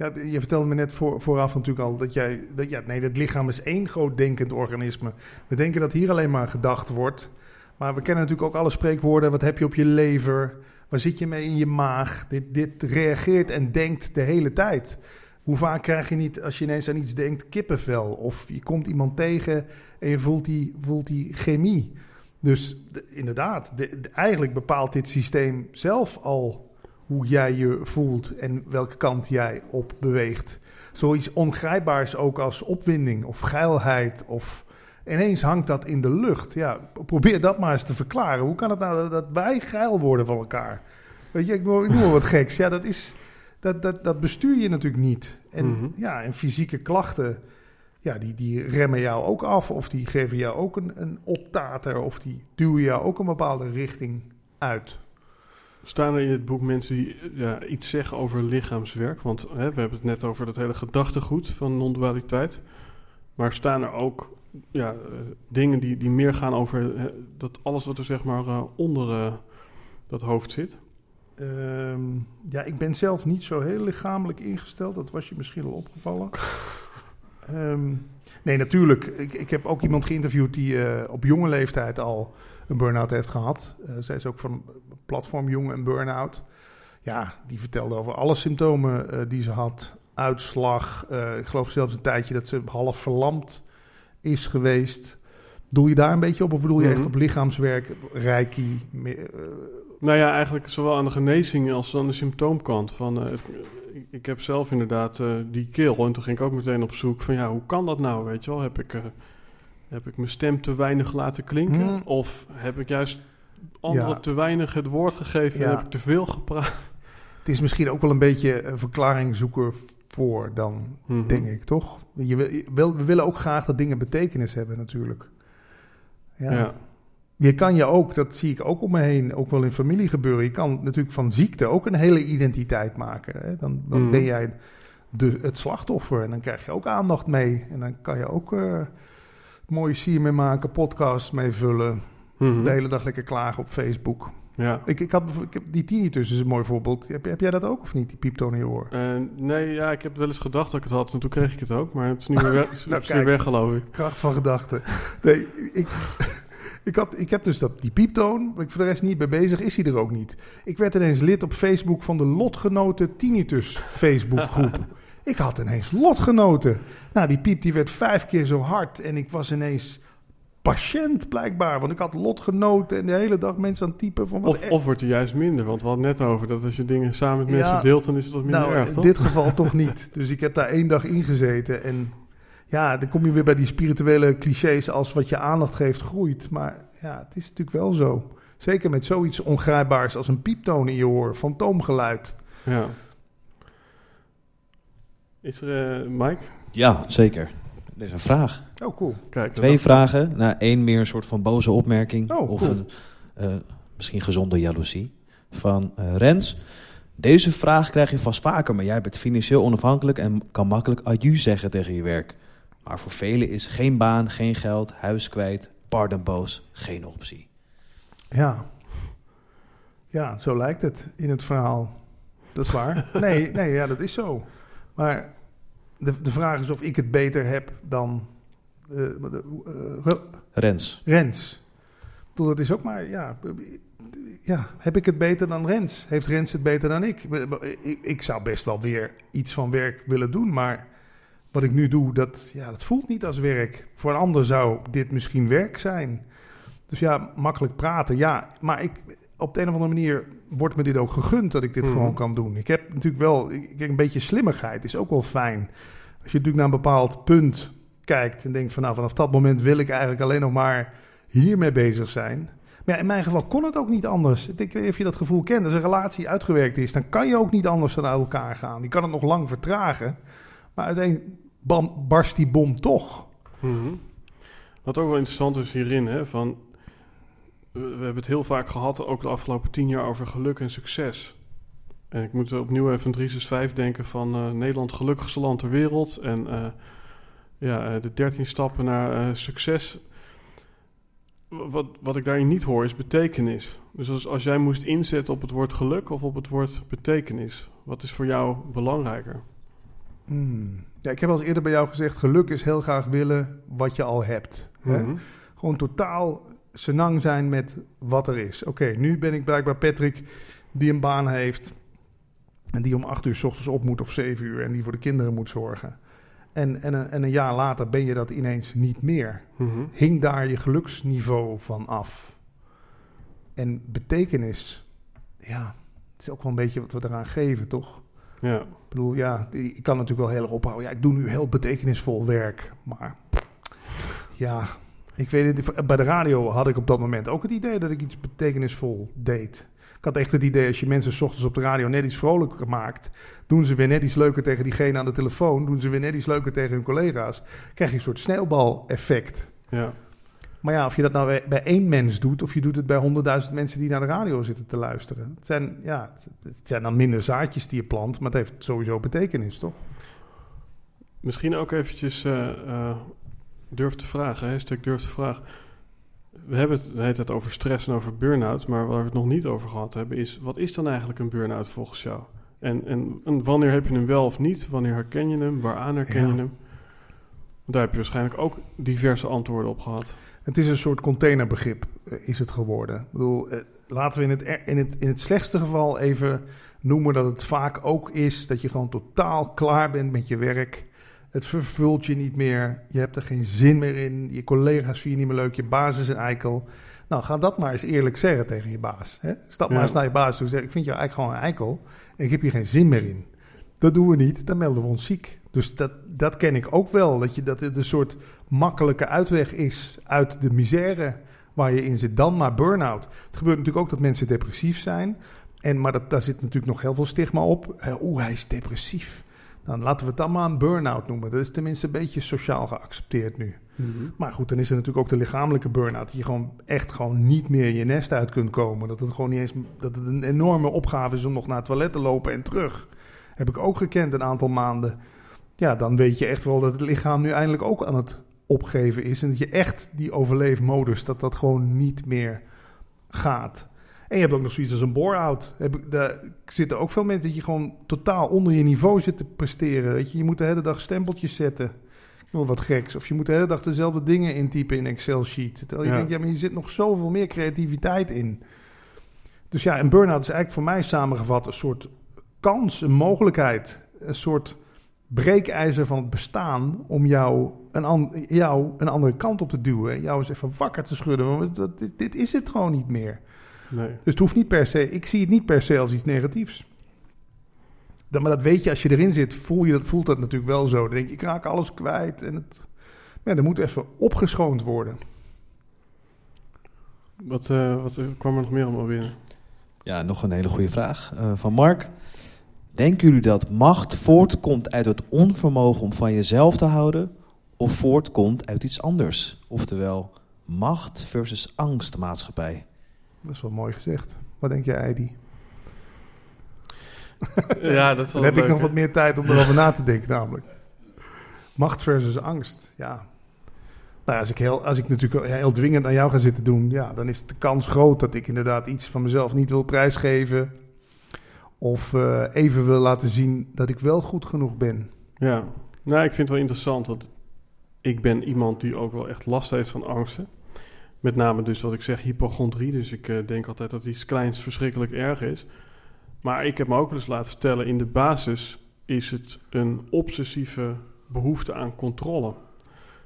Ja, je vertelde me net voor, vooraf natuurlijk al dat jij... Dat, ja, nee, het lichaam is één groot denkend organisme. We denken dat hier alleen maar gedacht wordt. Maar we kennen natuurlijk ook alle spreekwoorden. Wat heb je op je lever? Waar zit je mee in je maag? Dit, dit reageert en denkt de hele tijd. Hoe vaak krijg je niet, als je ineens aan iets denkt, kippenvel? Of je komt iemand tegen en je voelt die, voelt die chemie. Dus de- inderdaad, de- de- eigenlijk bepaalt dit systeem zelf al hoe jij je voelt en welke kant jij op beweegt. Zoiets ongrijpbaars ook als opwinding of geilheid of ineens hangt dat in de lucht. Ja, probeer dat maar eens te verklaren. Hoe kan het nou dat- wij geil worden van elkaar? Weet je, ik noem maar wat geks. Ja, dat is dat, dat, dat bestuur je natuurlijk niet. En Mhm. ja, en fysieke klachten ja, die, die remmen jou ook af. Of die geven jou ook een, een optater. Of die duwen jou ook een bepaalde richting uit. Staan er in het boek mensen die ja, iets zeggen over lichaamswerk? Want hè, we hebben het net over dat hele gedachtegoed van non-dualiteit. Maar staan er ook ja, eh, dingen die, die meer gaan over dat alles wat er zeg maar eh, onder eh, dat hoofd zit? Ehm, ja, ik ben zelf niet zo heel lichamelijk ingesteld. Dat was je misschien al opgevallen. Ehm, nee, natuurlijk. Ik, ik heb ook iemand geïnterviewd die op jonge leeftijd al een burn-out heeft gehad. Eh, zij is ook van platform Jong en Burn-out. Ja, die vertelde over alle symptomen eh, die ze had. Uitslag. eh, ik geloof zelfs een tijdje dat ze half verlamd is geweest. Doel je daar een beetje op? Of bedoel je echt Mhm. op lichaamswerk, reiki? eh, Nou ja, eigenlijk zowel aan de genezing als aan de symptoomkant. Van, het- ik, heb zelf inderdaad die keel. En toen ging ik ook meteen op zoek van ja, hoe kan dat nou? Weet je wel, heb ik, heb ik mijn stem te weinig laten klinken? Hmm. Of heb ik juist anderen Ja. te weinig het woord gegeven en heb ik te veel gepraat? het is misschien ook wel een beetje een verklaring zoeken voor dan, Mhm. denk ik, toch? Je wil, we willen ook graag dat dingen betekenis hebben natuurlijk. Ja. Ja. Je kan je ook, dat zie ik ook om me heen, ook wel in familie gebeuren. Je kan natuurlijk van ziekte ook een hele identiteit maken. Hè? Dan, dan Mhm. ben jij de, het slachtoffer en dan krijg je ook aandacht mee. En dan kan je ook eh, mooie sier mee maken, podcasts mee vullen. Mhm. De hele dag lekker klagen op Facebook. Ja. Ik, ik, had, ik heb, die tinnitus is een mooi voorbeeld. Heb, heb jij dat ook of niet, die pieptoon in je oor? Eh, nee, ja, ik heb wel eens gedacht dat ik het had en toen kreeg ik het ook. Maar het is nu weer, weg, het is Nou, weer weg, geloof ik. Kracht van gedachten. Nee, ik, ik, had, ik heb dus dat, die pieptoon, waar ik voor de rest niet bij bezig, is hij er ook niet. Ik werd ineens lid op Facebook van de Lotgenoten Tinnitus Facebookgroep. ik had ineens lotgenoten. Nou, die piep die werd vijf keer zo hard en ik was ineens patiënt blijkbaar. Want ik had lotgenoten en de hele dag mensen aan het typen van wat Of, of wordt het juist minder, want we hadden het net over dat als je dingen samen met Ja. mensen deelt, dan is het wat minder nou, erg, in toch? dit geval toch niet. Dus ik heb daar één dag in gezeten. En ja, dan kom je weer bij die spirituele clichés als wat je aandacht geeft groeit. Maar ja, het is natuurlijk wel zo. Zeker met zoiets ongrijpbaars als een pieptoon in je oor, fantoomgeluid. Ja. Is er, eh, Mike? Ja, zeker. Er is een vraag. Oh, cool. Kijk, Twee dat- vragen. Nou, één meer een soort van boze opmerking. Oh, of cool. een eh, misschien gezonde jaloezie. Van eh, Rens. Deze vraag krijg je vast vaker, maar jij bent financieel onafhankelijk en kan makkelijk adieu zeggen tegen je werk. Maar voor velen is geen baan, geen geld, huis kwijt, pardonboos geen optie. Ja. Ja, zo lijkt het in het verhaal. Dat is waar. Nee, nee ja, dat is zo. Maar de, de vraag is of ik het beter heb dan eh, eh, Rens. Rens. Bedoel, dat is ook maar, ja, ja, heb ik het beter dan Rens? Heeft Rens het beter dan ik? Ik, ik zou best wel weer iets van werk willen doen, maar wat ik nu doe, dat, ja, dat voelt niet als werk. Voor een ander zou dit misschien werk zijn. Dus ja, makkelijk praten, ja. Maar ik, op de een of andere manier wordt me dit ook gegund dat ik dit Mhm. gewoon kan doen. Ik heb natuurlijk wel, ik, een beetje slimmigheid is ook wel fijn. Als je natuurlijk naar een bepaald punt kijkt en denkt van nou, vanaf dat moment wil ik eigenlijk alleen nog maar hiermee bezig zijn. Maar ja, in mijn geval kon het ook niet anders. Ik weet niet of je dat gevoel kent. Als een relatie uitgewerkt is, dan kan je ook niet anders dan uit elkaar gaan. Je kan het nog lang vertragen, maar uiteindelijk bam, barst die bom toch. Mhm. Wat ook wel interessant is hierin, hè, van, we, hebben het heel vaak gehad, ook de afgelopen tien jaar, over geluk en succes. En ik moet opnieuw even aan 365 denken van eh, Nederland, gelukkigste land ter wereld. En eh, ja, eh, de 13 stappen naar succes. Wat, wat ik daarin niet hoor is betekenis. Dus als, als jij moest inzetten op het woord geluk of op het woord betekenis, wat is voor jou belangrijker? Hmm. Ja, ik heb al eens eerder bij jou gezegd, geluk is heel graag willen wat je al hebt. Hè? Mhm. Gewoon totaal senang zijn met wat er is. Oké, nu ben ik blijkbaar Patrick die een baan heeft. En die om acht uur s ochtends op moet of zeven uur. En die voor de kinderen moet zorgen. En, en, een- en een jaar later ben je dat ineens niet meer. Mhm. Hing daar je geluksniveau van af. En betekenis, ja, het is ook wel een beetje wat we eraan geven, toch? Ja. Ik bedoel, ja, ik kan natuurlijk wel heel erg ophouden. Ja, ik doe nu heel betekenisvol werk. Maar ja, ik weet het. Bij de radio had ik op dat moment ook het idee dat ik iets betekenisvol deed. Ik had echt het idee, als je mensen 's ochtends op de radio net iets vrolijker maakt, doen ze weer net iets leuker tegen diegene aan de telefoon, doen ze weer net iets leuker tegen hun collega's, krijg je een soort sneeuwbal-effect. Ja. Maar ja, of je dat nou bij, één mens doet, of je doet het bij honderdduizend mensen die naar de radio zitten te luisteren. Het zijn, ja, het, het zijn dan minder zaadjes die je plant, maar het heeft sowieso betekenis, toch? Misschien ook eventjes eh eh, durf te vragen, een stuk durf te vragen. We hebben het de hele tijd over stress en over burn-out, maar waar we het nog niet over gehad hebben is, wat is dan eigenlijk een burn-out volgens jou? En, en, en wanneer heb je hem wel of niet? Wanneer herken je hem? Waaraan herken Ja. je hem? Daar heb je waarschijnlijk ook diverse antwoorden op gehad. Het is een soort containerbegrip, eh, is het geworden. Ik bedoel, eh, laten we in het, in, het, in het slechtste geval even noemen dat het vaak ook is dat je gewoon totaal klaar bent met je werk. Het vervult je niet meer. Je hebt er geen zin meer in. Je collega's vinden je niet meer leuk. Je baas is een eikel. Nou, ga dat maar eens eerlijk zeggen tegen je baas. Hè? Stap maar eens naar je baas toe en zeg: Ik vind jou eigenlijk gewoon een eikel. En ik heb hier geen zin meer in. Dat doen we niet. Dan melden we ons ziek. Dus dat, dat ken ik ook wel. Dat, je, dat het een soort makkelijke uitweg is uit de misère waar je in zit. Dan maar burn-out. Het gebeurt natuurlijk ook dat mensen depressief zijn. En, maar dat, daar zit natuurlijk nog heel veel stigma op. Eh, Oeh, hij is depressief. Dan laten we het dan maar een burn-out noemen. Dat is tenminste een beetje sociaal geaccepteerd nu. Maar goed, dan is er natuurlijk ook de lichamelijke burn-out. Dat je gewoon echt gewoon niet meer je nest uit kunt komen. Dat het gewoon niet eens dat het een enorme opgave is om nog naar het toilet te lopen en terug. Heb ik ook gekend een aantal maanden. Ja, dan weet je echt wel dat het lichaam nu eindelijk ook aan het opgeven is. En dat je echt die overleefmodus, dat dat gewoon niet meer gaat. En je hebt ook nog zoiets als een bore-out. Daar zitten ook veel mensen dat je gewoon totaal onder je niveau zit te presteren. Weet je, je moet de hele dag stempeltjes zetten. Noem wat geks. Of je moet de hele dag dezelfde dingen intypen in Excel-sheet. Terwijl je Ja. denkt, ja, maar je zit nog zoveel meer creativiteit in. Dus ja, een burn-out is eigenlijk voor mij samengevat een soort kans, een mogelijkheid. Een soort breekijzer van het bestaan om jou een, an- jou een andere kant op te duwen. En jou eens even wakker te schudden. Want dit, dit is het gewoon niet meer. Nee. Dus het hoeft niet per se, ik zie het niet per se als iets negatiefs. Dat, maar dat weet je, als je erin zit, voel je dat, voelt dat natuurlijk wel zo. Dan denk je, ik raak alles kwijt. En het, ja, er moet even opgeschoond worden. Wat, eh, wat eh, kwam er nog meer allemaal binnen? Ja, nog een hele goede vraag eh, van Mark. Denken jullie dat macht voortkomt uit het onvermogen om van jezelf te houden of voortkomt uit iets anders? Oftewel, macht versus angstmaatschappij. Dat is wel mooi gezegd. Wat denk jij, Heidi? ja, dat is wel Dan heb ik nog wat meer tijd om erover na te denken, namelijk. Macht versus angst, ja. Nou, ja, als ik, heel, als ik natuurlijk heel dwingend aan jou ga zitten doen, ja, dan is de kans groot dat ik inderdaad iets van mezelf niet wil prijsgeven. Of eh, even wil laten zien dat ik wel goed genoeg ben. Ja, nou, ik vind het wel interessant, want ik ben iemand die ook wel echt last heeft van angsten. Met name dus wat ik zeg, hypochondrie. Dus ik eh, denk altijd dat iets kleins verschrikkelijk erg is. Maar ik heb me ook wel eens laten vertellen, in de basis is het een obsessieve behoefte aan controle.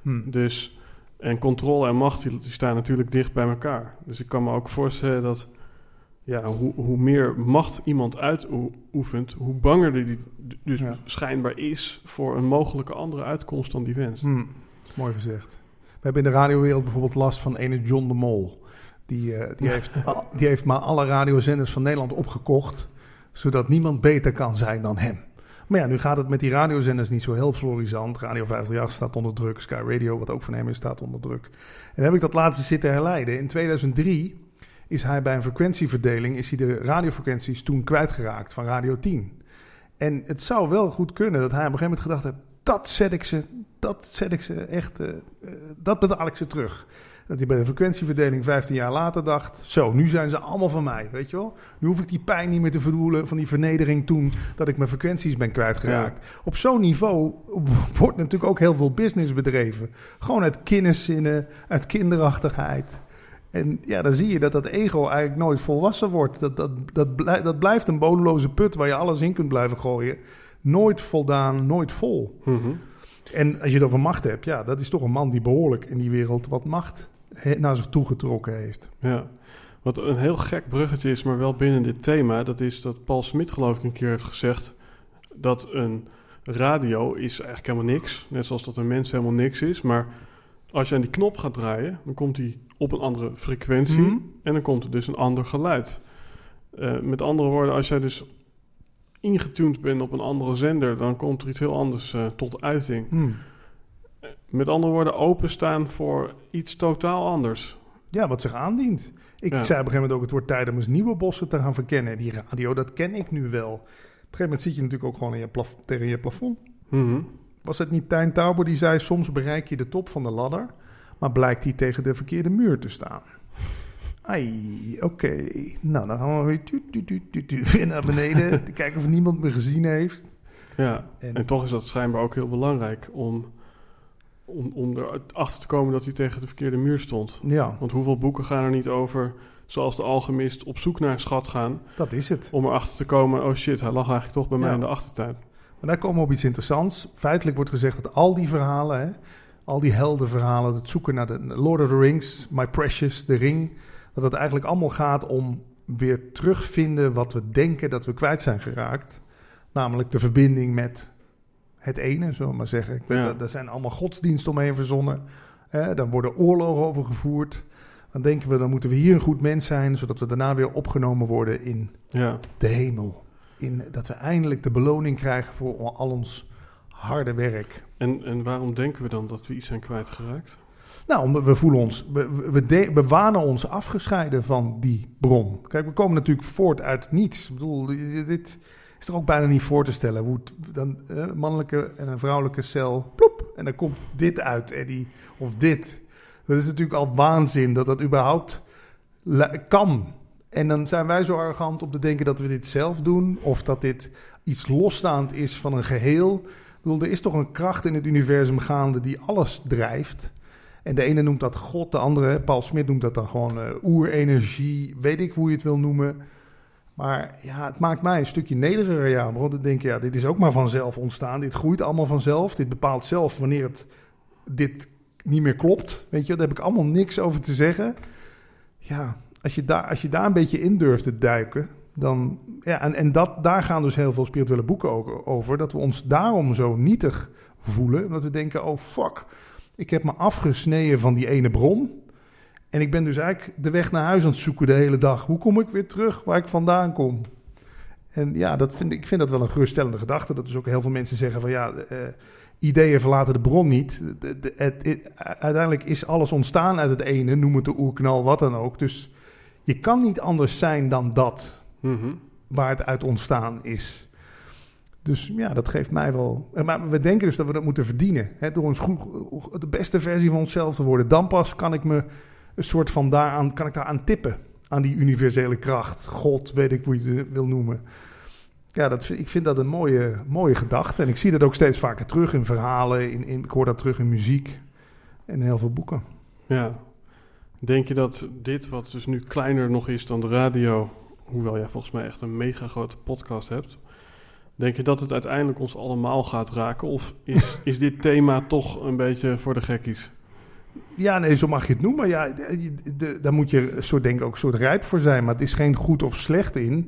Hm. Dus, en controle en macht die, die staan natuurlijk dicht bij elkaar. Dus ik kan me ook voorstellen dat ja, hoe, hoe meer macht iemand uitoefent, hoe banger die dus Ja. schijnbaar is voor een mogelijke andere uitkomst dan die wenst. Hm, mooi gezegd. We hebben in de radiowereld bijvoorbeeld last van ene John de Mol. Die, eh, die, heeft, die heeft maar alle radiozenders van Nederland opgekocht, zodat niemand beter kan zijn dan hem. Maar ja, nu gaat het met die radiozenders niet zo heel florisant. Radio 538 staat onder druk, Sky Radio, wat ook van hem is, staat onder druk. En dan heb ik dat laatst zitten herleiden. In 2003 is hij bij een frequentieverdeling, is hij de radiofrequenties toen kwijtgeraakt van Radio 10. En het zou wel goed kunnen dat hij op een gegeven moment gedacht heeft, dat zet ik ze, dat zet ik ze echt, eh, eh, dat betaal ik ze terug. Dat hij bij de frequentieverdeling 15 jaar later dacht, zo, nu zijn ze allemaal van mij, weet je wel. Nu hoef ik die pijn niet meer te verdoelen van die vernedering toen dat ik mijn frequenties ben kwijtgeraakt. Op zo'n niveau wordt natuurlijk ook heel veel business bedreven. Gewoon uit kinderzinnen, uit kinderachtigheid. En ja, dan zie je dat dat ego eigenlijk nooit volwassen wordt. Dat, dat, dat, blij- dat blijft een bodemloze put waar je alles in kunt blijven gooien. Nooit voldaan, nooit vol. Mhm. En als je het over macht hebt, ja, dat is toch een man die behoorlijk in die wereld wat macht naar zich toe getrokken heeft. Ja. Wat een heel gek bruggetje is, maar wel binnen dit thema, dat is dat Paul Smit geloof ik een keer heeft gezegd dat een radio is eigenlijk helemaal niks. Net zoals dat een mens helemaal niks is. Maar als je aan die knop gaat draaien, dan komt hij op een andere frequentie Mhm. en dan komt er dus een ander geluid. Eh, met andere woorden, als jij dus ingetuned bent op een andere zender, dan komt er iets heel anders eh, tot uiting. Hmm. Met andere woorden, openstaan voor iets totaal anders. Ja, wat zich aandient. Ik Ja. zei op een gegeven moment ook, het wordt tijd om eens nieuwe bossen te gaan verkennen. Die radio, dat ken ik nu wel. Op een gegeven moment zit je natuurlijk ook gewoon in je plaf- tegen je plafond. Mhm. Was het niet Tijn Tauber die zei, soms bereik je de top van de ladder, maar blijkt die tegen de verkeerde muur te staan. Ai, oké. Nou, dan gaan we weer, tu, tu, tu, tu, tu, weer naar beneden. te kijken of niemand me gezien heeft. Ja, En- en, toch is dat schijnbaar ook heel belangrijk om, om, om erachter te komen dat hij tegen de verkeerde muur stond. Ja, Want hoeveel boeken gaan er niet over, zoals de Alchemist, op zoek naar een schat gaan, dat is het. om erachter te komen, oh shit, hij lag eigenlijk toch bij mij in de achtertuin. Maar daar komen we op iets interessants. Feitelijk wordt gezegd dat al die verhalen, hè, al die heldenverhalen, het zoeken naar de Lord of the Rings, My Precious, de ring, dat het eigenlijk allemaal gaat om weer terugvinden wat we denken dat we kwijt zijn geraakt. Namelijk de verbinding met het ene, zullen we maar zeggen. Ik weet, Ja. daar zijn allemaal godsdiensten omheen verzonnen. Hè, dan worden oorlogen over gevoerd. Dan denken we, dan moeten we hier een goed mens zijn, zodat we daarna weer opgenomen worden in Ja, de hemel. In, dat we eindelijk de beloning krijgen voor al ons harde werk. en, en waarom denken we dan dat we iets zijn kwijtgeraakt? Nou, we voelen ons, we, we, wanen ons afgescheiden van die bron. Kijk, we komen natuurlijk voort uit niets. Ik bedoel, dit is toch ook bijna niet voor te stellen. Hoe dan een mannelijke en een vrouwelijke cel, plop, en dan komt dit uit, Eddie, of dit. Dat is natuurlijk al waanzin dat dat überhaupt kan. En dan zijn wij zo arrogant om te denken dat we dit zelf doen, of dat dit iets losstaand is van een geheel. Ik bedoel, er is toch een kracht in het universum gaande die alles drijft. En de ene noemt dat God, de andere, Paul Smit noemt dat dan gewoon eh, oerenergie, weet ik hoe je het wil noemen. Maar ja, het maakt mij een stukje nederiger, ja. Want dan denk ja, dit is ook maar vanzelf ontstaan. Dit groeit allemaal vanzelf. Dit bepaalt zelf wanneer het dit niet meer klopt. Weet je, daar heb ik allemaal niks over te zeggen. Ja, als je daar, als je daar een beetje in durft te duiken, dan... Ja, en, en dat, daar gaan dus heel veel spirituele boeken over. Dat we ons daarom zo nietig voelen. Omdat we denken, oh fuck, ik heb me afgesneden van die ene bron. En ik ben dus eigenlijk de weg naar huis aan het zoeken de hele dag. Hoe kom ik weer terug waar ik vandaan kom? En ja, dat vind, ik vind dat wel een geruststellende gedachte. Dat dus ook heel veel mensen zeggen van ja, eh, ideeën verlaten de bron niet. De- de- het, het- uiteindelijk is alles ontstaan uit het ene, noem het de oerknal, wat dan ook. Dus je kan niet anders zijn dan dat Mhm. waar het uit ontstaan is. Dus ja, dat geeft mij wel. eh, Maar we denken dus dat we dat moeten verdienen. Hè, door ons goed, de beste versie van onszelf te worden. Dan pas kan ik me een soort van daaraan, kan ik daar aan tippen. Aan die universele kracht. God, weet ik hoe je het wil noemen. Ja, dat, ik vind dat een mooie, mooie gedachte. En ik zie dat ook steeds vaker terug in verhalen. In, ik hoor dat terug in muziek. En in heel veel boeken. Ja. Denk je dat dit, wat dus nu kleiner nog is dan de radio, hoewel jij volgens mij echt een mega grote podcast hebt, denk je dat het uiteindelijk ons allemaal gaat raken? Of is, is dit thema toch een beetje voor de gekkies? Ja, nee, zo mag je het noemen. Ja, de- de- daar moet je een soort, denk ik ook een soort rijp voor zijn. Maar het is geen goed of slecht in.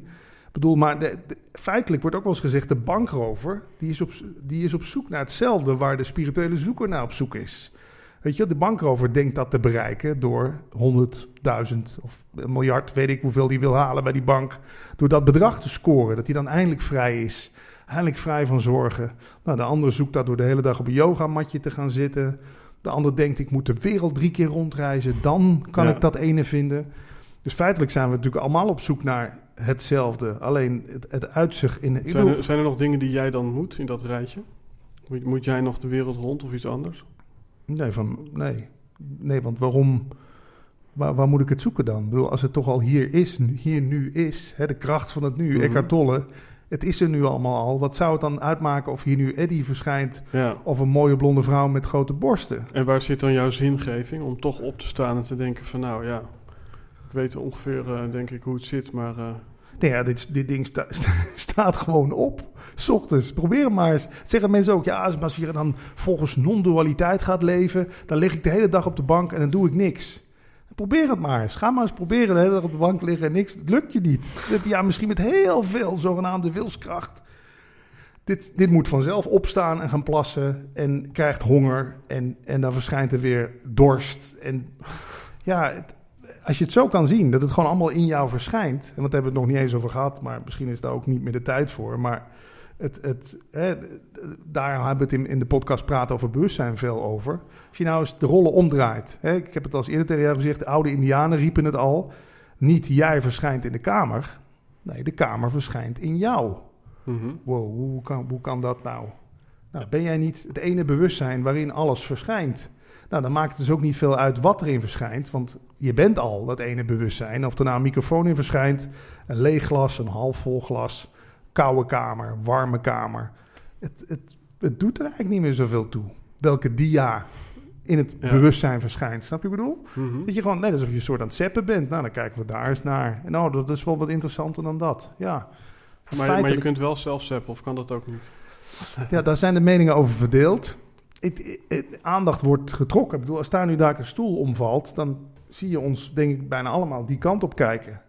Ik bedoel, maar de- feitelijk wordt ook wel eens gezegd... de bankrover, die is, op, die is op zoek naar hetzelfde... waar de spirituele zoeker naar op zoek is. Weet je, de bankrover denkt dat te bereiken... door 100.000 of een miljard, weet ik hoeveel die wil halen bij die bank... door dat bedrag te scoren, dat hij dan eindelijk vrij is... Eindelijk vrij van zorgen. Nou, de ander zoekt dat door de hele dag op een yogamatje te gaan zitten... De ander denkt, ik moet de wereld drie keer rondreizen. Dan kan Ja. ik dat ene vinden. Dus feitelijk zijn we natuurlijk allemaal op zoek naar hetzelfde. Alleen het, het uitzicht in... Zijn bedoel, er, zijn er nog dingen die jij dan moet in dat rijtje? Moet, moet jij nog de wereld rond of iets anders? nee, van, nee. nee, want waarom... Waar, waar moet ik het zoeken dan? Ik bedoel, als het toch al hier is, hier nu is... Hè, de kracht van het nu, Mhm. Eckhart Tolle... Het is er nu allemaal al. Wat zou het dan uitmaken of hier nu Eddie verschijnt... Ja. of een mooie blonde vrouw met grote borsten? En waar zit dan jouw zingeving om toch op te staan en te denken van nou ja, ik weet ongeveer eh, denk ik hoe het zit, maar eh, Nee, ja, dit, dit ding sta- staat gewoon op. 's ochtends. Probeer het maar eens. Zeggen mensen ook. Ja, als je dan volgens non-dualiteit gaat leven... dan lig ik de hele dag op de bank en dan doe ik niks. Probeer het maar eens. Ga maar eens proberen de hele dag op de bank liggen en niks. Het lukt je niet. Ja, misschien met heel veel zogenaamde wilskracht. Dit, dit moet vanzelf opstaan en gaan plassen. En krijgt honger. En, en dan verschijnt er weer dorst. En ja, als je het zo kan zien, dat het gewoon allemaal in jou verschijnt. En wat hebben we het nog niet eens over gehad, maar misschien is daar ook niet meer de tijd voor. Maar het, het, hè, daar hebben we het in, in de podcast Praten over Bewustzijn veel over. Als je nou eens de rollen omdraait. Hè, ik heb het als eerder tegen jou gezegd, de oude Indianen riepen het al. Niet jij verschijnt in de kamer. Nee, de kamer verschijnt in jou. Mhm. Wow, hoe kan, hoe kan dat nou? nou? Ben jij niet het ene bewustzijn waarin alles verschijnt? Nou, dan maakt het dus ook niet veel uit wat erin verschijnt. Want je bent al dat ene bewustzijn. Of er nou een microfoon in verschijnt, een leeg glas, een halfvol glas, koude kamer, warme kamer. Het, het, het doet er eigenlijk niet meer zoveel toe. Welke dia in het Ja. bewustzijn verschijnt. Snap je wat ik bedoel? Mhm. Dat je gewoon net alsof je een soort aan het zeppen bent. Nou, dan kijken we daar eens naar. En oh, dat is wel wat interessanter dan dat. Ja. Maar, maar je kunt wel zelf zappen, of kan dat ook niet? Ja, daar zijn de meningen over verdeeld. Het, het- het- aandacht wordt getrokken. Ik bedoel, als daar nu daar een stoel omvalt, dan zie je ons, denk ik, bijna allemaal die kant op kijken.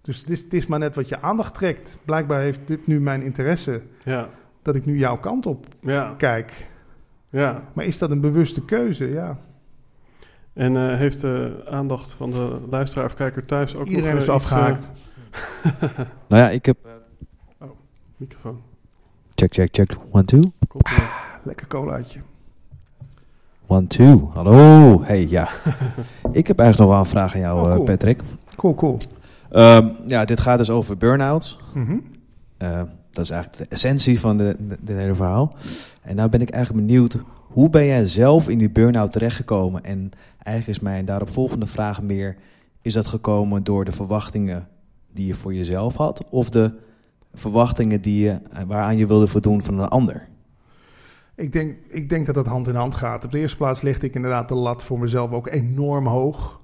Dus het is, het is maar net wat je aandacht trekt. Blijkbaar heeft dit nu mijn interesse Ja, dat ik nu jouw kant op ja, kijk. ja. Maar is dat een bewuste keuze? Ja. En eh, heeft de aandacht van de luisteraar of kijker thuis ook Iedereen nog, is eh, afgehaakt. iets, Nou ja, ik heb... eh, microfoon. Check, check, check. One, two. Er. Lekker colaatje. One, two. Hallo. Hey, ja. ik heb eigenlijk nog wel een vraag aan jou, Oh, eh, cool. Patrick. Cool, cool. Ehm, ja, dit gaat dus over burn-outs. Mhm. Eh, dat is eigenlijk de essentie van de, de- dit hele verhaal. En nou ben ik eigenlijk benieuwd, hoe ben jij zelf in die burn-out terechtgekomen? En eigenlijk is mijn daaropvolgende vraag meer, is dat gekomen door de verwachtingen die je voor jezelf had? Of de verwachtingen die je, eh, waaraan je wilde voldoen van een ander? Ik denk, ik denk dat dat hand in hand gaat. Op de eerste plaats legde ik inderdaad de lat voor mezelf ook enorm hoog.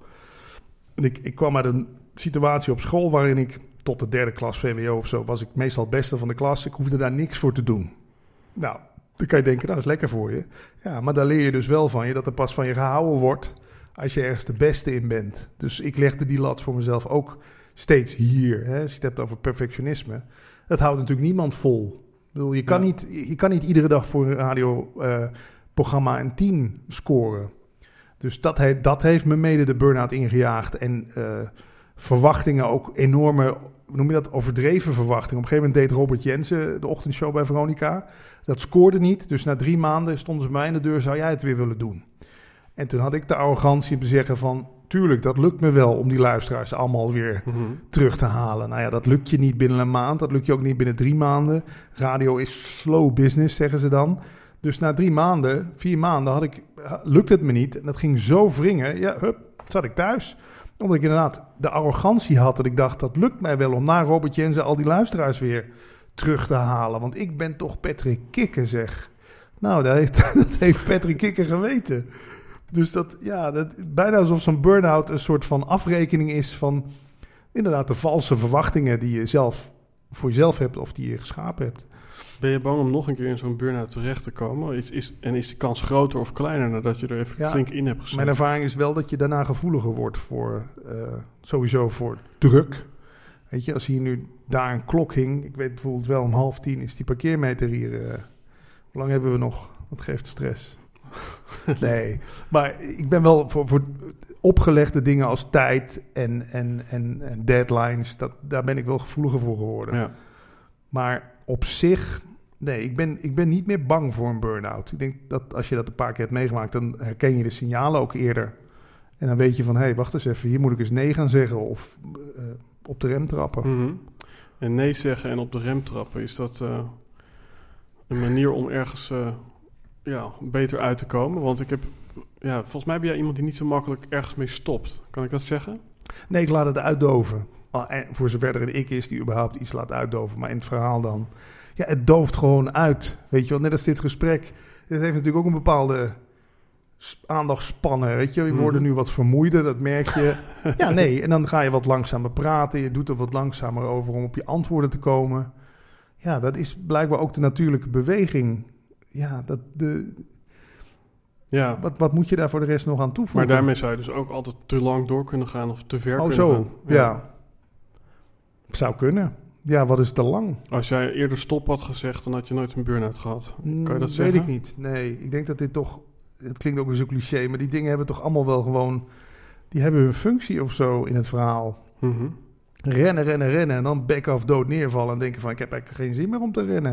En ik, ik kwam uit een situatie op school waarin ik tot de derde klas VWO of zo was ik meestal het beste van de klas. Ik hoefde daar niks voor te doen. Nou, dan kan je denken, nou, dat is lekker voor je. Ja, maar daar leer je dus wel van je dat er pas van je gehouden wordt als je ergens de beste in bent. Dus ik legde die lat voor mezelf ook steeds hier. Hè. Als je het hebt over perfectionisme. Dat houdt natuurlijk niemand vol. Ik bedoel, je, kan Ja. niet, je kan niet iedere dag voor een radioprogramma een 10 scoren. Dus dat, he, dat heeft me mede de burn-out ingejaagd. En eh, verwachtingen ook enorme, hoe noem je dat, overdreven verwachtingen. Op een gegeven moment deed Robert Jensen de ochtendshow bij Veronica. Dat scoorde niet, dus na drie maanden stonden ze bij mij in de deur, zou jij het weer willen doen? En toen had ik de arrogantie om te zeggen van, tuurlijk, dat lukt me wel om die luisteraars allemaal weer Mhm. terug te halen. Nou ja, dat lukt je niet binnen een maand. Dat lukt je ook niet binnen drie maanden. Radio is slow business, zeggen ze dan. Dus na drie maanden, vier maanden, had ik, lukt het me niet. En dat ging zo wringen. Ja, hup, zat ik thuis. Omdat ik inderdaad de arrogantie had dat ik dacht... dat lukt mij wel om na Robert Jensen al die luisteraars weer terug te halen. Want ik ben toch Patrick Kikker, zeg. Nou, dat heeft, dat heeft Patrick Kikker geweten. Dus dat, ja, dat, bijna alsof zo'n burn-out een soort van afrekening is van inderdaad de valse verwachtingen die je zelf voor jezelf hebt of die je geschapen hebt. Ben je bang om nog een keer in zo'n burn-out terecht te komen? Is, is, en is die kans groter of kleiner nadat je er even Ja, flink in hebt gezet? Mijn ervaring is wel dat je daarna gevoeliger wordt voor eh, sowieso voor druk. Weet je, als hier nu daar een klok hing, ik weet bijvoorbeeld wel om half tien is die parkeermeter hier. eh, hoe lang hebben we nog? Dat geeft stress. nee, maar ik ben wel voor, voor opgelegde dingen als tijd en, en, en, en deadlines, dat, daar ben ik wel gevoeliger voor geworden. Ja. Maar op zich, nee, ik ben, ik ben niet meer bang voor een burn-out. Ik denk dat als je dat een paar keer hebt meegemaakt, dan herken je de signalen ook eerder. En dan weet je van, hé, hey, wacht eens even, hier moet ik eens nee gaan zeggen of eh, op de rem trappen. Mhm. En nee zeggen en op de rem trappen, is dat eh, een manier om ergens eh, ja, beter uit te komen? Want ik heb, ja, volgens mij ben jij iemand die niet zo makkelijk ergens mee stopt. Kan ik dat zeggen? Nee, ik laat het uitdoven. Ah, en voor zover er een ik is die überhaupt iets laat uitdoven. Maar in het verhaal dan, ja, het dooft gewoon uit. Weet je wel, net als dit gesprek. Dit heeft natuurlijk ook een bepaalde aandachtspannen, weet je. Je Mhm. wordt nu wat vermoeider, dat merk je. ja, nee, en dan ga je wat langzamer praten. Je doet er wat langzamer over om op je antwoorden te komen. Ja, dat is blijkbaar ook de natuurlijke beweging. Ja, dat, de, Ja, wat, wat moet je daar voor de rest nog aan toevoegen? maar daarmee zou je dus ook altijd te lang door kunnen gaan of te ver Oh, kunnen zo, gaan. ja. Zou kunnen. Ja, wat is te lang? Als jij eerder stop had gezegd, dan had je nooit een burn-out gehad. Kan je dat Mm, zeggen? Weet ik niet. Nee, ik denk dat dit toch... Het klinkt ook weer zo cliché, maar die dingen hebben toch allemaal wel gewoon die hebben hun functie of zo in het verhaal. Mhm. Rennen, rennen, rennen en dan back off dood neervallen en denken van ik heb eigenlijk geen zin meer om te rennen.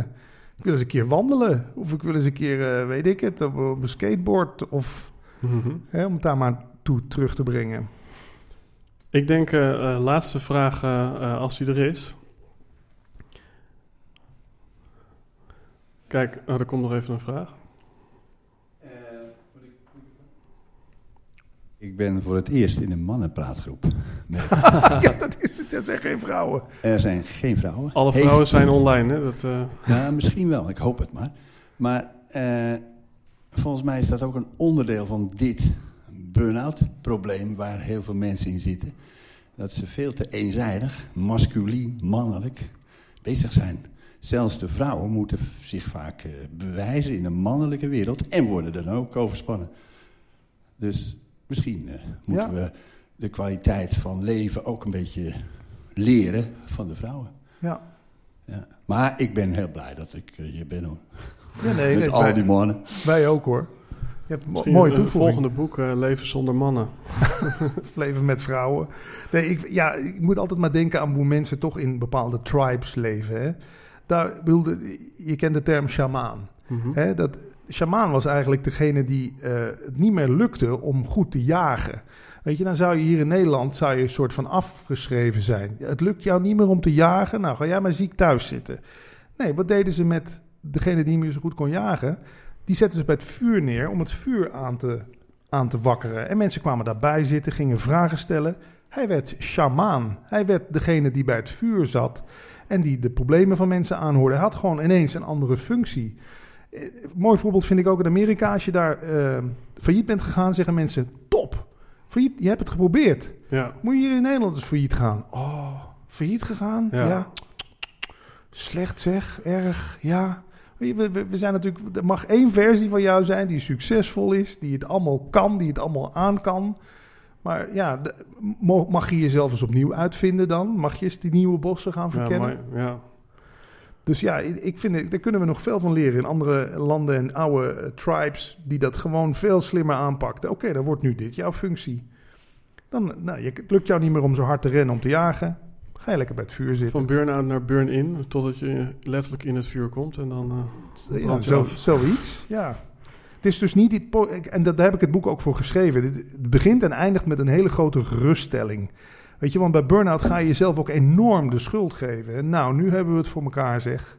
Ik wil eens een keer wandelen of ik wil eens een keer, eh, weet ik het, op, op een skateboard of Mhm. hè, om het daar maar toe terug te brengen. Ik denk, eh, laatste vraag eh, als die er is. Kijk, oh, er komt nog even een vraag. Ik ben voor het eerst in een mannenpraatgroep. Nee, ja, dat is het. Er zijn geen vrouwen. er zijn geen vrouwen. Alle Heeft- vrouwen zijn online, hè? Dat, Ja, misschien wel. Ik hoop het maar. Maar volgens mij is dat ook een onderdeel van dit burn-out probleem waar heel veel mensen in zitten. Dat ze veel te eenzijdig, masculien, mannelijk bezig zijn. Zelfs de vrouwen moeten zich vaak eh, bewijzen in een mannelijke wereld en worden dan ook overspannen. Dus misschien eh, moeten Ja. we de kwaliteit van leven ook een beetje leren van de vrouwen. Ja, Ja. Maar ik ben heel blij dat ik eh, hier ben hoor. ja nee, Met nee, al wij, die mannen. wij ook hoor. Hebt misschien mooie het toevoeging. volgende boek, eh, Leven zonder mannen. Leven met vrouwen. Nee, ik, ja, ik moet altijd maar denken aan hoe mensen toch in bepaalde tribes leven. Hè. Daar, ik bedoel, de- je kent de term shamaan. Mhm. Hè, dat, shamaan was eigenlijk degene die eh, het niet meer lukte om goed te jagen. Weet je, dan zou je hier in Nederland zou je een soort van afgeschreven zijn. Het lukt jou niet meer om te jagen, nou ga jij maar ziek thuis zitten. Nee, wat deden ze met degene die niet meer zo goed kon jagen? Die zetten ze bij het vuur neer om het vuur aan te, aan te wakkeren. En mensen kwamen daarbij zitten, gingen vragen stellen. Hij werd shamaan. Hij werd degene die bij het vuur zat en die de problemen van mensen aanhoorde. Hij had gewoon ineens een andere functie. Eh, mooi voorbeeld vind ik ook in Amerika. Als je daar eh, failliet bent gegaan, zeggen mensen: top. Failliet, je hebt het geprobeerd. Ja, Moet je hier in Nederland eens failliet gaan? Oh, failliet gegaan? Ja. Ja. Slecht zeg, erg, ja. We, we, we zijn natuurlijk, er mag één versie van jou zijn die succesvol is, die het allemaal kan, die het allemaal aan kan. Maar ja, de- mag je jezelf eens opnieuw uitvinden dan? Mag je eens die nieuwe bossen gaan ja, verkennen? maar, ja. Dus ja, ik vind, daar kunnen we nog veel van leren in andere landen en oude eh, tribes die dat gewoon veel slimmer aanpakten. Oké, dan wordt nu dit jouw functie. Dan, nou, je, het lukt jou niet meer om zo hard te rennen om te jagen. Ga je lekker bij het vuur zitten. Van burn-out naar burn-in, totdat je letterlijk in het vuur komt. En dan, eh, Ja, zo, zoiets, ja. Het is dus niet die... En dat, daar heb ik het boek ook voor geschreven. Het begint en eindigt met een hele grote geruststelling. Weet je, want bij burn-out ga je jezelf ook enorm de schuld geven. En nou, nu hebben we het voor elkaar, zeg.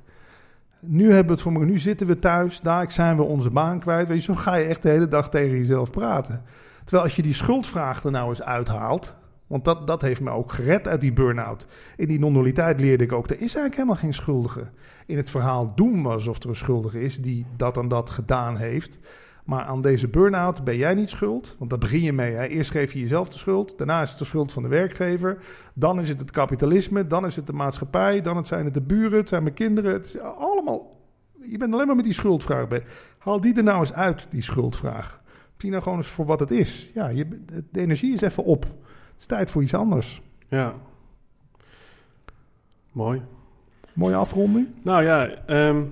Nu hebben we het voor elkaar. Nu zitten we thuis, daar zijn we onze baan kwijt. Weet je, zo ga je echt de hele dag tegen jezelf praten. Terwijl als je die schuldvraag er nou eens uithaalt... Want dat, dat heeft me ook gered uit die burn-out. In die non-dualiteit leerde ik ook, er is eigenlijk helemaal geen schuldige in het verhaal doen we alsof er een schuldige is die dat en dat gedaan heeft. Maar aan deze burn-out ben jij niet schuld. Want daar begin je mee. Hè. Eerst geef je jezelf de schuld. Daarna is het de schuld van de werkgever. Dan is het het kapitalisme. Dan is het de maatschappij. Dan het zijn het de buren. Het zijn mijn kinderen. Het is allemaal... Je bent alleen maar met die schuldvraag bij. Haal die er nou eens uit, die schuldvraag. Zie nou gewoon eens voor wat het is. Ja, je, de energie is even op. Het is tijd voor iets anders. ja. Mooi. Mooie afronding. Nou ja, ehm,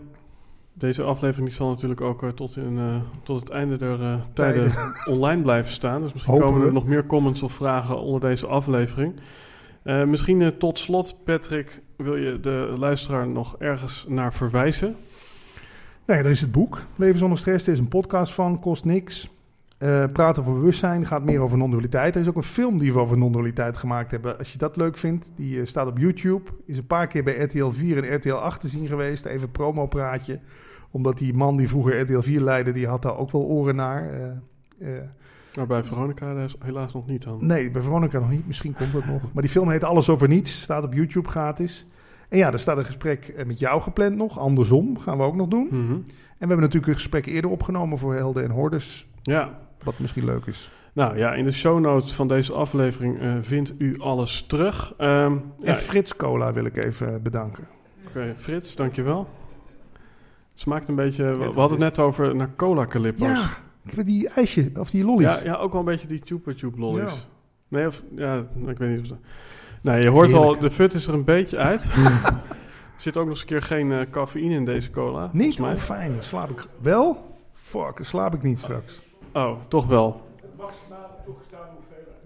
deze aflevering zal natuurlijk ook eh, tot, in, eh, tot het einde der eh, tijden online blijven staan. Dus misschien Hopen komen er we. nog meer comments of vragen onder deze aflevering. Eh, misschien eh, tot slot, Patrick, wil je de luisteraar nog ergens naar verwijzen? Nee, er is het boek. Leven zonder stress. Er is een podcast van. Kost niks. Eh, praten over bewustzijn gaat meer over non-dualiteit. Er is ook een film die we over non-dualiteit gemaakt hebben. Als je dat leuk vindt, die eh, staat op YouTube. Is een paar keer bij RTL 4 en RTL 8 te zien geweest. Even promo praatje. Omdat die man die vroeger RTL 4 leidde, die had daar ook wel oren naar. Eh, eh, Maar bij Veronica helaas- helaas nog niet dan. nee, bij Veronica nog niet. Misschien komt dat nog. Maar die film heet Alles over niets. Staat op YouTube gratis. En ja, er staat een gesprek met jou gepland nog. Andersom gaan we ook nog doen. Mhm. En we hebben natuurlijk een gesprek eerder opgenomen voor Helden en Hordes. Ja, Wat misschien leuk is. nou ja, in de show notes van deze aflevering eh, vindt u alles terug. Ehm ja, En Frits Cola wil ik even bedanken. Oké, Frits, dankjewel. Het smaakt een beetje... We, hadden het net over naar cola calippo's. Ja, ik heb die ijsje, of die lollies. Ja, ja, ook wel een beetje die Chupa Chup lollies. Ja. Nee, of... Ja, ik weet niet of... Nee, je hoort al, de fut is er een beetje uit. er zit ook nog eens een keer geen eh, cafeïne in deze cola. Niet? Oh, fijn. Dan slaap ik wel. Fuck, slaap ik niet straks. Oh, toch wel. Maximaal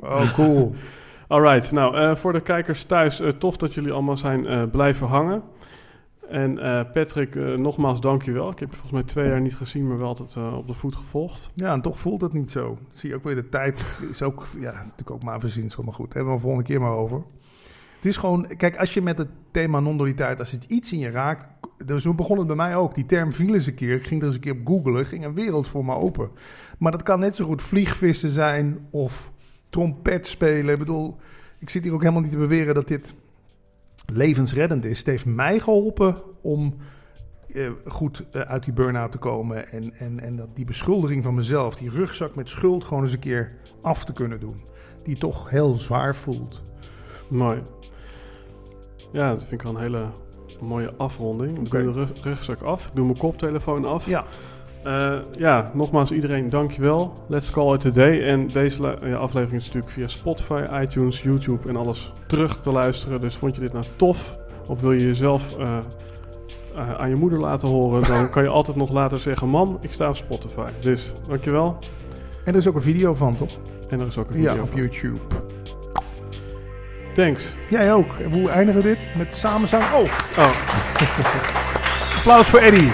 Oh, cool. Alright, nou eh, voor de kijkers thuis, eh, tof dat jullie allemaal zijn eh, blijven hangen. En Patrick, nogmaals dankjewel. Ik heb je volgens mij twee jaar niet gezien, maar wel altijd op de voet gevolgd. Ja, en toch voelt het niet zo. Zie je ook weer de tijd. Is ook, ja, is natuurlijk ook maar verzinsel, maar goed. Hebben we een volgende keer maar over. Het is gewoon, kijk, als je met het thema non-dualiteit, als het iets in je raakt. Dus zo begon het bij mij ook. Die term viel eens een keer. Ik ging er eens een keer op googlen. Ging een wereld voor me open. Maar dat kan net zo goed vliegvissen zijn of trompet spelen. Ik bedoel, ik zit hier ook helemaal niet te beweren dat dit levensreddend is. Het heeft mij geholpen om eh, goed eh, uit die burn-out te komen. En, en, en dat die beschuldiging van mezelf, die rugzak met schuld, gewoon eens een keer af te kunnen doen. Die toch heel zwaar voelt. Mooi. Ja, dat vind ik wel een hele mooie afronding. Ik Oké. doe de rug- rugzak af, ik doe mijn koptelefoon af. Ja, Eh, ja, nogmaals iedereen dankjewel. Let's call it a day. En deze ja, aflevering is natuurlijk via Spotify, iTunes, YouTube en alles terug te luisteren. Dus vond je dit nou tof? Of wil je jezelf eh, eh, aan je moeder laten horen? Dan kan je altijd nog later zeggen, mam, ik sta op Spotify. Dus dankjewel. en er is ook een video van, toch? En er is ook een video Ja, op van. YouTube. Thanks. Jij ook. En Hoe eindigen we dit? Met samenzang. Oh, Oh. applaus voor Eddie.